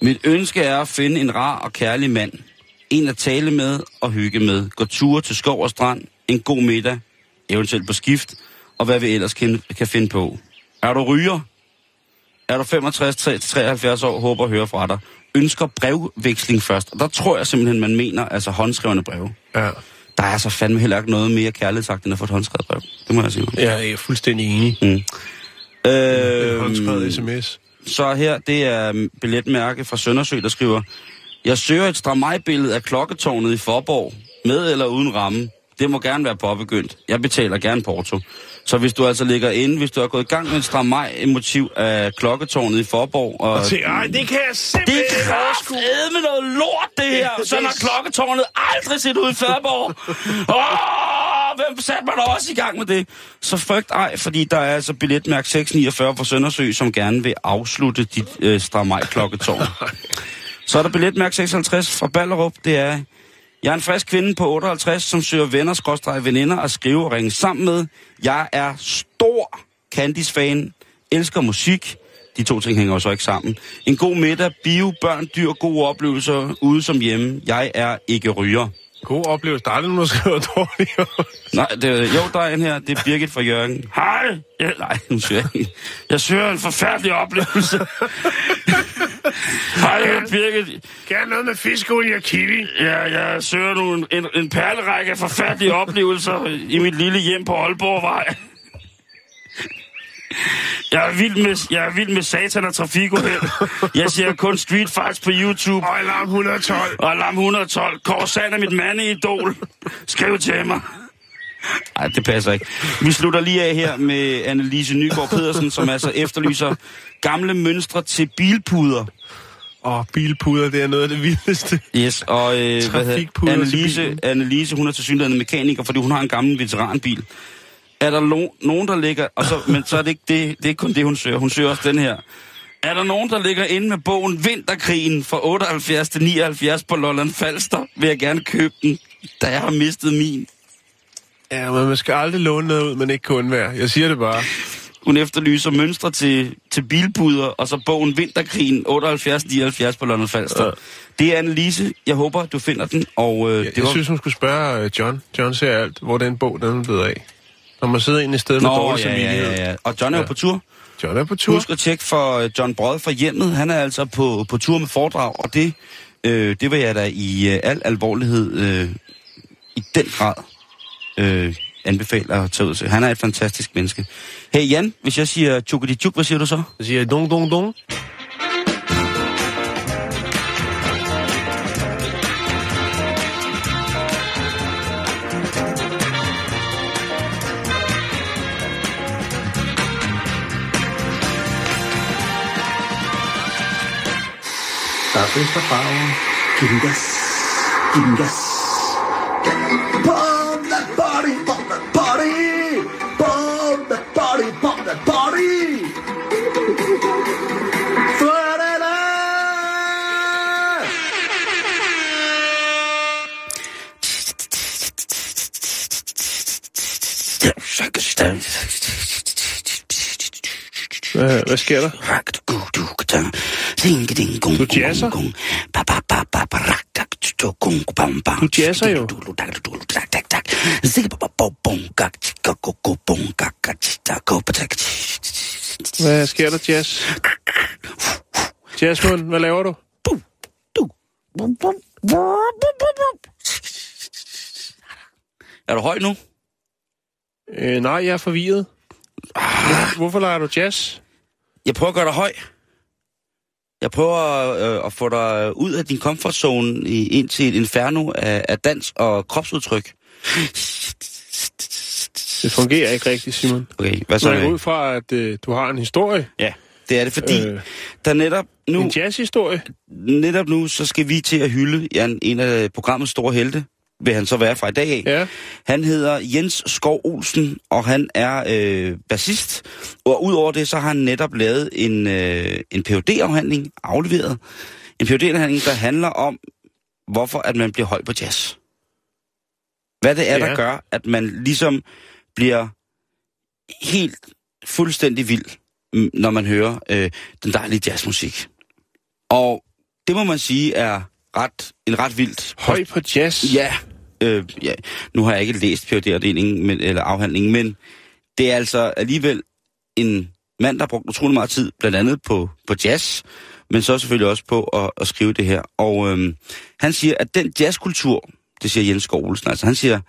Mit ønske er at finde en rar og kærlig mand. En at tale med og hygge med. Gå ture til skov og strand. En god middag. Eventuelt på skift. Og hvad vi ellers kan, kan finde på. Er du ryger? Er du 65-73 år? Håber at høre fra dig. Ønsker brevveksling først. Og der tror jeg simpelthen, man mener altså håndskrevne breve. Ja. Der er så fandme heller ikke noget mere kærlighedsagt, end at få et håndskrevet brev. Det må jeg sige. Jeg er fuldstændig enig. Mm. Øh, Øh, håndskrevet sms. så her, det er billetmærke fra Søndersø, der skriver, Jeg søger et stramajbillede af klokketårnet i Forborg, med eller uden ramme. Det må gerne være påbegyndt. Jeg betaler gerne porto. Så hvis du altså ligger inde, hvis du er gået i gang med et stramaj-motiv af klokketårnet i Forborg, og... Og se, ej, det kan jeg Det simpelthen er ikke overskue. med noget lort, det her. Sådan har klokketårnet aldrig set ud i Færborg. Åh, hvem satte man da også i gang med det? Så frygt ej, fordi der er altså billetmærk 649 fra Søndersø, som gerne vil afslutte dit øh, stramaj klokketårn. Så er der billetmærk 56 fra Ballerup. Det er, jeg er en frisk kvinde på 58, som søger venner, skråstrej veninder at skrive og ringe sammen med. Jeg er stor Candice-fan, elsker musik. De to ting hænger jo så ikke sammen. En god middag, bio, børn, dyr, gode oplevelser, ude som hjemme. Jeg er ikke ryger. God oplevelse. Der er aldrig nogen, der skriver dårligt. Nej, det, jo, der er en her. Det er Birgit fra Jørgen. Hej! Ja, nej, nu siger jeg ikke. Jeg søger en forfærdelig oplevelse. Hej, jeg Birgit. Gerne noget med fiskeolie og kiwi. Ja, jeg søger nu en, en, en perlerække af forfærdelige oplevelser i mit lille hjem på Aalborgvej. Jeg er vild med, jeg er vild med satan og trafikuheld. Jeg ser kun Street Fights på YouTube. Og alarm 112. Og Alarm 112. Kåre Sand er mit mandeidol. Skriv til mig. Nej, det passer ikke. Vi slutter lige af her med Annelise Nygaard Pedersen, som altså efterlyser gamle mønstre til bilpuder. Og bilpuder, det er noget af det vildeste. Yes, og øh, hvad hedder, Annelise. Annelise, hun er til synligheden mekaniker, fordi hun har en gammel veteranbil. Er der lo- nogen, der ligger... Og så, men så er det ikke det, det er ikke kun det, hun søger. Hun søger også den her. Er der nogen, der ligger inde med bogen Vinterkrigen fra 78 til 79 på Lolland Falster? Vil jeg gerne købe den, da jeg har mistet min. Ja, men man skal aldrig låne noget ud, man ikke kan undvære. Jeg siger det bare. Hun efterlyser mønstre til, til bilpuder, og så bogen Vinterkrigen 78-79 på Lolland Falster. Ja. Det er Annelise. Jeg håber, du finder den. Og, øh, Jeg, det jeg var... synes, hun skulle spørge øh, John. John ser alt, hvor den bog, den er blevet af. Når man sidder inde i stedet med Nå, dårlig ja, samvittighed. ja, ja. Og John er jo Ja. på tur. John er på tur. Husk at tjekke for øh, John Brød fra hjemmet. Han er altså på, på tur med foredrag, og det, øh, det vil jeg da i øh, al alvorlighed øh, i den grad øh, anbefale at tage ud til. Han er et fantastisk menneske. Hey Jan, hvis jeg siger tjuk, hvad siger du så? Så siger jeg dong, dong, dong. Fest og farver. Giv den gas. Giv den gas. Pump that body, pump that body. Pump that body, pump that body. Hvad, hvad sker der? Du jazzer? Du jazzer jo. Hvad sker der, Jazz? Jasmine, hvad laver du? Er du høj nu? Øh, nej, jeg er forvirret. Hvorfor, hvorfor leger du jazz? Jeg prøver at gøre dig høj. Jeg prøver øh, at få dig ud af din comfort zone i, ind til et inferno af, af dans og kropsudtryk. Det fungerer ikke rigtigt, Simon. Okay, hvad Så jeg ud fra, at øh, du har en historie. Ja, det er det, fordi Øh. der netop nu, En jazzhistorie. netop nu, så skal vi til at hylde en, en af programmets store helte, vil han så være fra i dag af. Ja. Han hedder Jens Skov Olsen, og han er øh, bassist. Og udover det, så har han netop lavet en, øh, en phd afhandling afleveret. En phd afhandling der handler om, hvorfor at man bliver høj på jazz. Hvad det er, Ja. der gør, at man ligesom bliver helt fuldstændig vild, når man hører øh, den dejlige jazzmusik. Og det må man sige er ret, en ret vildt Høj på jazz. Ja, øh, ja. Nu har jeg ikke læst phd men, eller afhandlingen, men det er altså alligevel en mand, der har brugt utrolig meget tid, blandt andet på, på jazz, men så selvfølgelig også på at, at skrive det her. Og øhm, han siger, at den jazzkultur, det siger Jens Skov Olsen, altså han siger,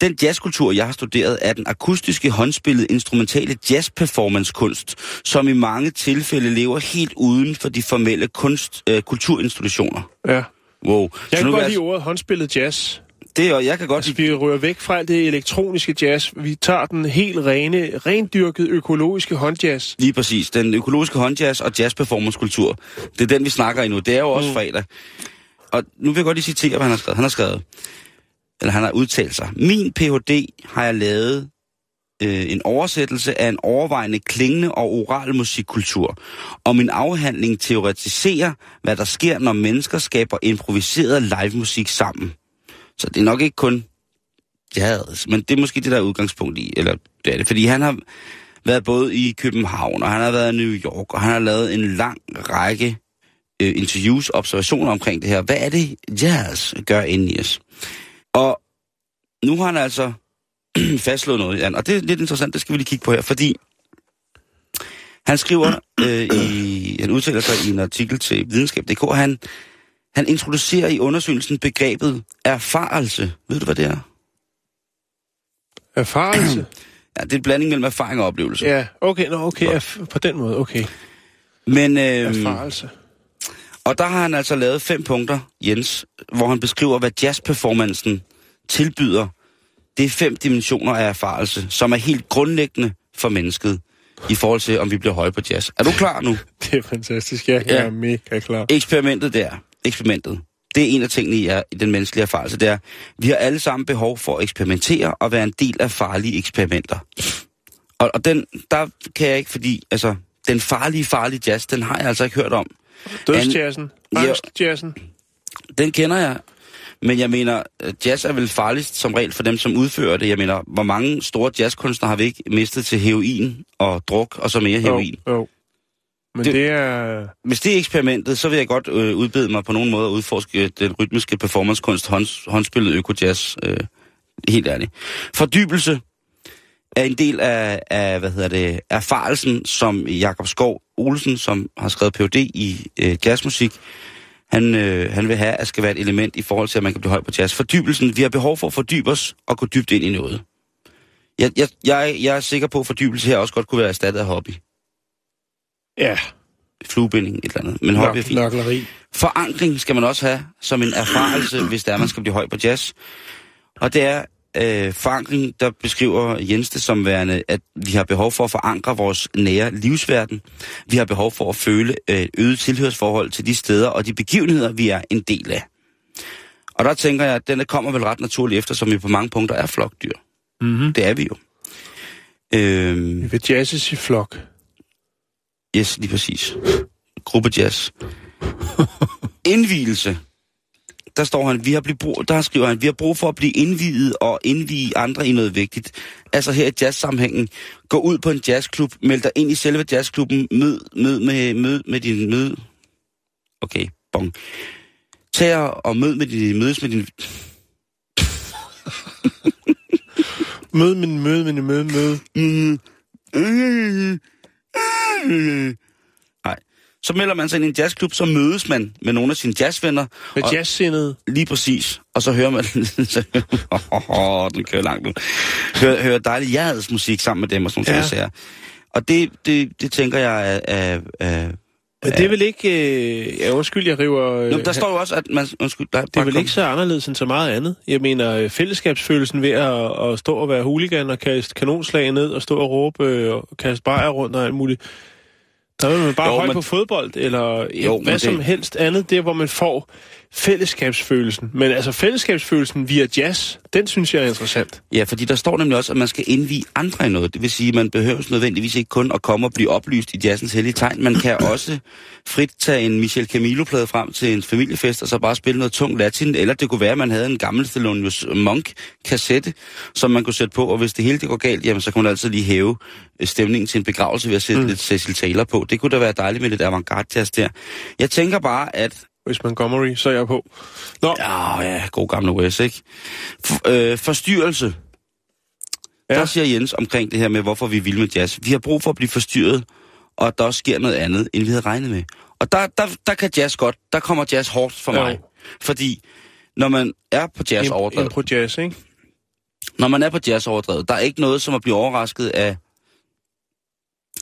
den jazzkultur, jeg har studeret, er den akustiske, håndspillede, instrumentale jazz-performance-kunst, som i mange tilfælde lever helt uden for de formelle kunst, øh, kulturinstitutioner. ja. Wow. Jeg Så kan godt lide ordet håndspillet jazz. det, og jeg kan godt Altså, vi rører væk fra alt det elektroniske jazz. Vi tager den helt rene, rendyrket økologiske håndjazz. Lige præcis. Den økologiske håndjazz og jazz-performance-kultur. Det er den, vi snakker i nu. Det er jo også mm. fredag. Og nu vil jeg godt lige citere, hvad han har skrevet. Han har skrevet, eller han har udtalt sig. Min Ph.D. har jeg lavet øh, en oversættelse af en overvejende klingende og oral musikkultur. Og min afhandling teoretiserer, hvad der sker, når mennesker skaber improviseret live musik sammen. Så det er nok ikke kun jazz, men det er måske det, der er udgangspunkt i. Eller det er det, fordi han har været både i København, og han har været i New York, og han har lavet en lang række øh, interviews, observationer omkring det her. Hvad er det, jazz gør inde i os? Og nu har han altså fastslået noget, Jan, og det er lidt interessant, det skal vi lige kigge på her, fordi han skriver øh, i, han udtaler sig i en artikel til videnskab.dk, han, han introducerer i undersøgelsen begrebet erfarelse. Ved du, hvad det er? Erfarelse. Ja, det er en blanding mellem erfaring og oplevelse. ja, okay, nå, okay, erf- på den måde, okay. Men, øh, Erfarelse. Og der har han altså lavet fem punkter, Jens, hvor han beskriver, hvad jazzperformancen tilbyder. Det er fem dimensioner af erfarelse, som er helt grundlæggende for mennesket i forhold til, om vi bliver høje på jazz. Er du klar nu? Det er fantastisk, ja, jeg Ja. er mega klar. Eksperimentet der, eksperimentet, det er en af tingene i, er, i den menneskelige erfarelse, det er, vi har alle sammen behov for at eksperimentere og være en del af farlige eksperimenter. Og, og den, der kan jeg ikke, fordi, altså, den farlige, farlige jazz, den har jeg altså ikke hørt om. Dødsjazzen. Ja. Angstjazzen. Den kender jeg, men jeg mener, øh, jazz er vel farligst som regel for dem, som udfører det. Jeg mener, hvor mange store jazzkunstnere har vi ikke mistet til heroin og druk, og så mere heroin? Jo, jo. Men Det- det, det er... Hvis det er eksperimentet, så vil jeg godt øh, udbede mig på nogen måde at udforske den rytmiske performancekunst, hånds, håndspillet økojazz. Øh, helt ærligt. Fordybelse er en del af, af hvad hedder det, erfarelsen, som Jakob Skov Olsen, som har skrevet Ph.D. i øh, jazzmusik, han, øh, han vil have, at skal være et element i forhold til, at man kan blive høj på jazz. Fordybelsen, vi har behov for at fordybe os og gå dybt ind i noget. Jeg, jeg, jeg, jeg er sikker på, at fordybelse her også godt kunne være erstattet af hobby. Ja, Fluebinding, et eller andet. Men hobby er nok, fint. nokleri. Forankring skal man også have som en erfarelse, hvis der man skal blive høj på jazz. Og det er øh, forankring, der beskriver Jens det som værende, at vi har behov for at forankre vores nære livsverden. Vi har behov for at føle øh, øget tilhørsforhold til de steder og de begivenheder, vi er en del af. Og der tænker jeg, at den kommer vel ret naturligt efter, som vi på mange punkter er flokdyr. Mm-hmm. Det er vi jo. Øh, Vi vil jazzes i flok. Yes, lige præcis. Gruppe jazz. Indvielse. Der står han, vi har blivet brug, der skriver han, vi har brug for at blive indvidet og indvige andre i noget vigtigt. Altså her i jazzsammenhængen, gå ud på en jazzklub, meld dig ind i selve jazzklubben, mød, mød, med, mød med din mød. Okay, bong. Tag og- og mød med din, mødes med din... Mød min møde, min møde, møde. Nej. Så melder man sig ind i en jazzklub, så mødes man med nogle af sine jazzvenner. Med jazzsindet. Lige præcis. Og så hører man... så, oh, den kører langt nu. Hører, hører dejlig jazzmusik sammen med dem og sådan nogle Ja. Og det, det, det tænker jeg er... er, er Men det er vel ikke... Øh, ja, undskyld, jeg river... Øh, Nå, der står jo også, at man... Undskyld, nej, Det er vel ikke så anderledes end så meget andet. Jeg mener, øh, fællesskabsfølelsen ved at, at stå og være huligan og kaste kanonslag ned og stå og råbe øh, og kaste bajer rundt og alt muligt. Der er man bare Jo, højt men- på fodbold, eller Jo, hvad det- som helst andet, det er, hvor man får fællesskabsfølelsen. Men altså fællesskabsfølelsen via jazz, den synes jeg er interessant. Ja, fordi der står nemlig også, at man skal indvige andre i noget. Det vil sige, at man behøver nødvendigvis ikke kun at komme og blive oplyst i jazzens hellige tegn. Man kan også frit tage en Michel Camilo-plade frem til en familiefest, og så bare spille noget tung latin. Eller det kunne være, at man havde en gammel Thelonious Monk-kassette, som man kunne sætte på. Og hvis det hele det går galt, jamen, så kunne man altid lige hæve øh, stemningen til en begravelse ved at sætte mm. lidt Cecil Taylor på. Det kunne da være dejligt med lidt avantgarde jazz der. Jeg tænker bare, at Hvis Montgomery, så er jeg på. Nå, Ja, ja, god gamle Wes, ikke? F- øh, forstyrrelse. Ja. Ja. Der siger Jens omkring det her med, hvorfor vi vil med jazz. Vi har brug for at blive forstyrret, og at der også sker noget andet, end vi havde regnet med. Og der, der, der kan jazz godt, der kommer jazz hårdt for Jo. mig. Fordi når man er på jazz overdrevet, impro jazz, ikke? når man er på jazz overdrevet, der er ikke noget som at blive overrasket af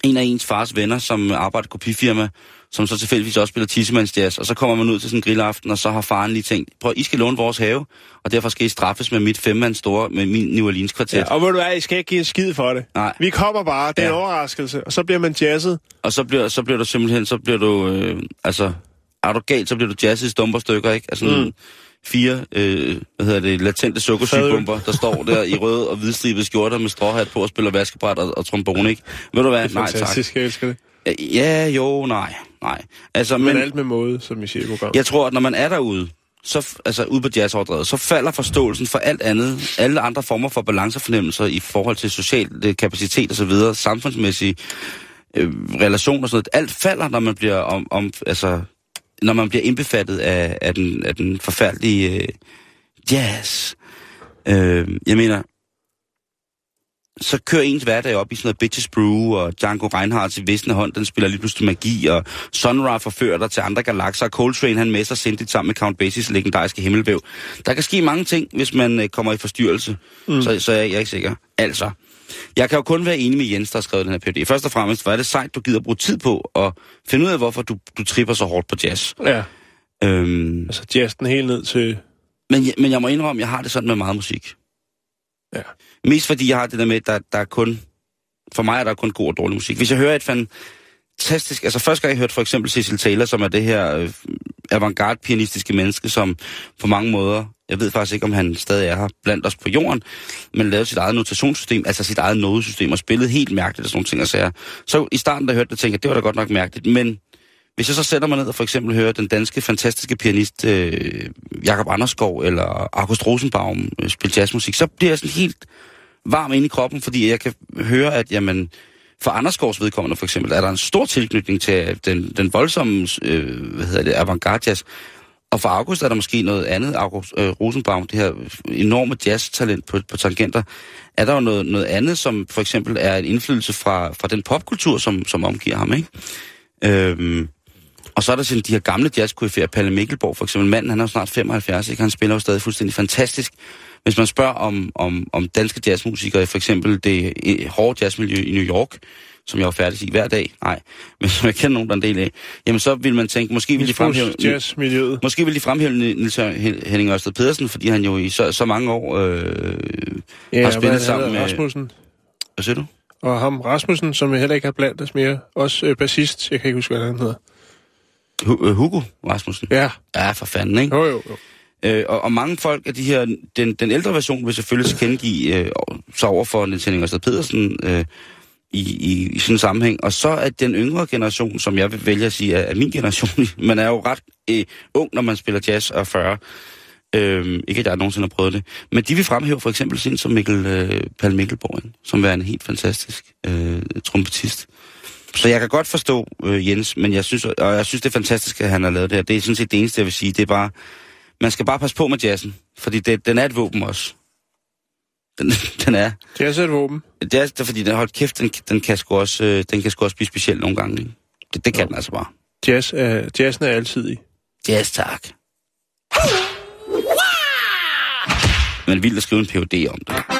en af ens fars venner, som arbejder kopifirma, som så tilfældigvis også spiller tissemands jazz, og så kommer man ud til sådan en grillaften, og så har faren lige tænkt, prøv, I skal låne vores have, og derfor skal I straffes med mit femmands store, med min New Orleans kvartet. Ja, og ved du hvad, I skal ikke give en skid for det. Nej. Vi kommer bare, det er en Ja. overraskelse, og så bliver man jazzet. Og så bliver, så bliver du simpelthen, så bliver du, øh, altså, er du galt, så bliver du jazzet i stumper stykker, ikke? Altså mm. fire, øh, hvad hedder det, latente sukkersygepumper, der står der i røde og hvidstribede skjorter med stråhat på og spiller vaskebræt og, og trombone, ikke? Ved du hvad? Det er Nej, tak. jeg elsker det. Ja, jo, nej, nej. Altså, Men, men, alt med måde, som vi siger i programmet. jeg tror, at når man er derude, så, altså ude på jazzoverdrevet, så falder forståelsen for alt andet, alle andre former for balancefornemmelser i forhold til social øh, kapacitet og så videre, samfundsmæssige øh, relationer og sådan noget. Alt falder, når man bliver om, om altså, når man bliver indbefattet af, af, den, af den forfærdelige øh, jazz. Øh, jeg mener, så kører ens hverdag op i sådan noget Bitches Brew, og Django Reinhardt i visne hånd, den spiller lige pludselig magi, og Sun Ra forfører dig til andre galakser, og Coltrane han messer sindigt sammen med Count Basies legendariske himmelvæv. Der kan ske mange ting, hvis man øh, kommer i forstyrrelse, mm. så, så jeg, jeg er ikke sikker. Altså, jeg kan jo kun være enig med Jens, der har skrevet den her PhD. Først og fremmest, hvor er det sejt, du gider bruge tid på at finde ud af, hvorfor du, du tripper så hårdt på jazz. Ja, Øhm, altså jazzen helt ned til... men, men jeg må indrømme, jeg har det sådan med meget musik. Ja. Mest fordi jeg har det der med, at der, der er kun... For mig er der kun god og dårlig musik. Hvis jeg hører et fantastisk... Altså første gang jeg hørte for eksempel Cecil Taylor, som er det her øh, avantgarde pianistiske menneske, som på mange måder... Jeg ved faktisk ikke, om han stadig er her blandt os på jorden, men lavede sit eget notationssystem, altså sit eget nodesystem, og spillede helt mærkeligt og sådan nogle ting. Og sager. Så i starten, da jeg hørte det, tænkte jeg, det var da godt nok mærkeligt, men hvis jeg så sætter mig ned og for eksempel hører den danske fantastiske pianist øh, Jakob Anderskov eller August Rosenbaum øh, spille jazzmusik, så bliver jeg sådan helt varm inde i kroppen, fordi jeg kan høre, at jamen, for Anderskovs vedkommende for eksempel, er der en stor tilknytning til øh, den, den voldsomme øh, hvad hedder det, avantgarde jazz. Og for August er der måske noget andet, August øh, Rosenbaum, det her enorme jazz-talent på, på tangenter, er der jo noget, noget andet, som for eksempel er en indflydelse fra, fra den popkultur, som, som omgiver ham, ikke? Øhm, og så er der sådan de her gamle jazz Palle Mikkelborg for eksempel. Manden, han er jo snart 75, ikke? Han spiller jo stadig fuldstændig fantastisk. Hvis man spørger om, om, om danske jazzmusikere, for eksempel det eh, hårde jazzmiljø i New York, som jeg er færdig i hver dag, nej, men som jeg kender nogen, der er en del af, jamen så vil man tænke, måske vil de fremhæve... jazzmiljøet. Måske vil de fremhæve Nils Henning Ørsted Pedersen, fordi han jo i så, så mange år øh, Ja, har spillet sammen med... Rasmussen. Hvad siger du? Og ham Rasmussen, som jeg heller ikke har blandt os mere. Også øh, bassist. Jeg kan ikke huske, hvad han hedder. Øh, Hugo Rasmussen? Ja, Ja, for fanden, ikke? jo jo. jo. Øh, og, og mange folk af de her, den, den ældre version vil selvfølgelig tilkendegive øh, sig over for Niels Henning Ørsted Pedersen øh, i, i, i sådan en sammenhæng. Og så er den yngre generation, som jeg vil vælge at sige er, er min generation, man er jo ret øh, ung, når man spiller jazz og 40. Øhm, ikke at jeg nogensinde har prøvet det. Men de vil fremhæve for eksempel en som Mikkel, øh, Paul Mikkelborg, ikke? som er en helt fantastisk øh, trompetist. Så jeg kan godt forstå øh, Jens, men jeg synes, og jeg synes, det er fantastisk, at han har lavet det her. Det er sådan set det eneste, jeg vil sige. Det er bare, man skal bare passe på med jazzen, fordi det, den er et våben også. Den, den er. Jazz er et våben. Det er, det er fordi, den holdt kæft, den, den, kan sgu også, øh, den kan sgu også blive speciel nogle gange. Ikke? Det, det kan den altså bare. Jazz er, jazzen er altid i. Jazz, tak. Men vildt at skrive en PhD om det.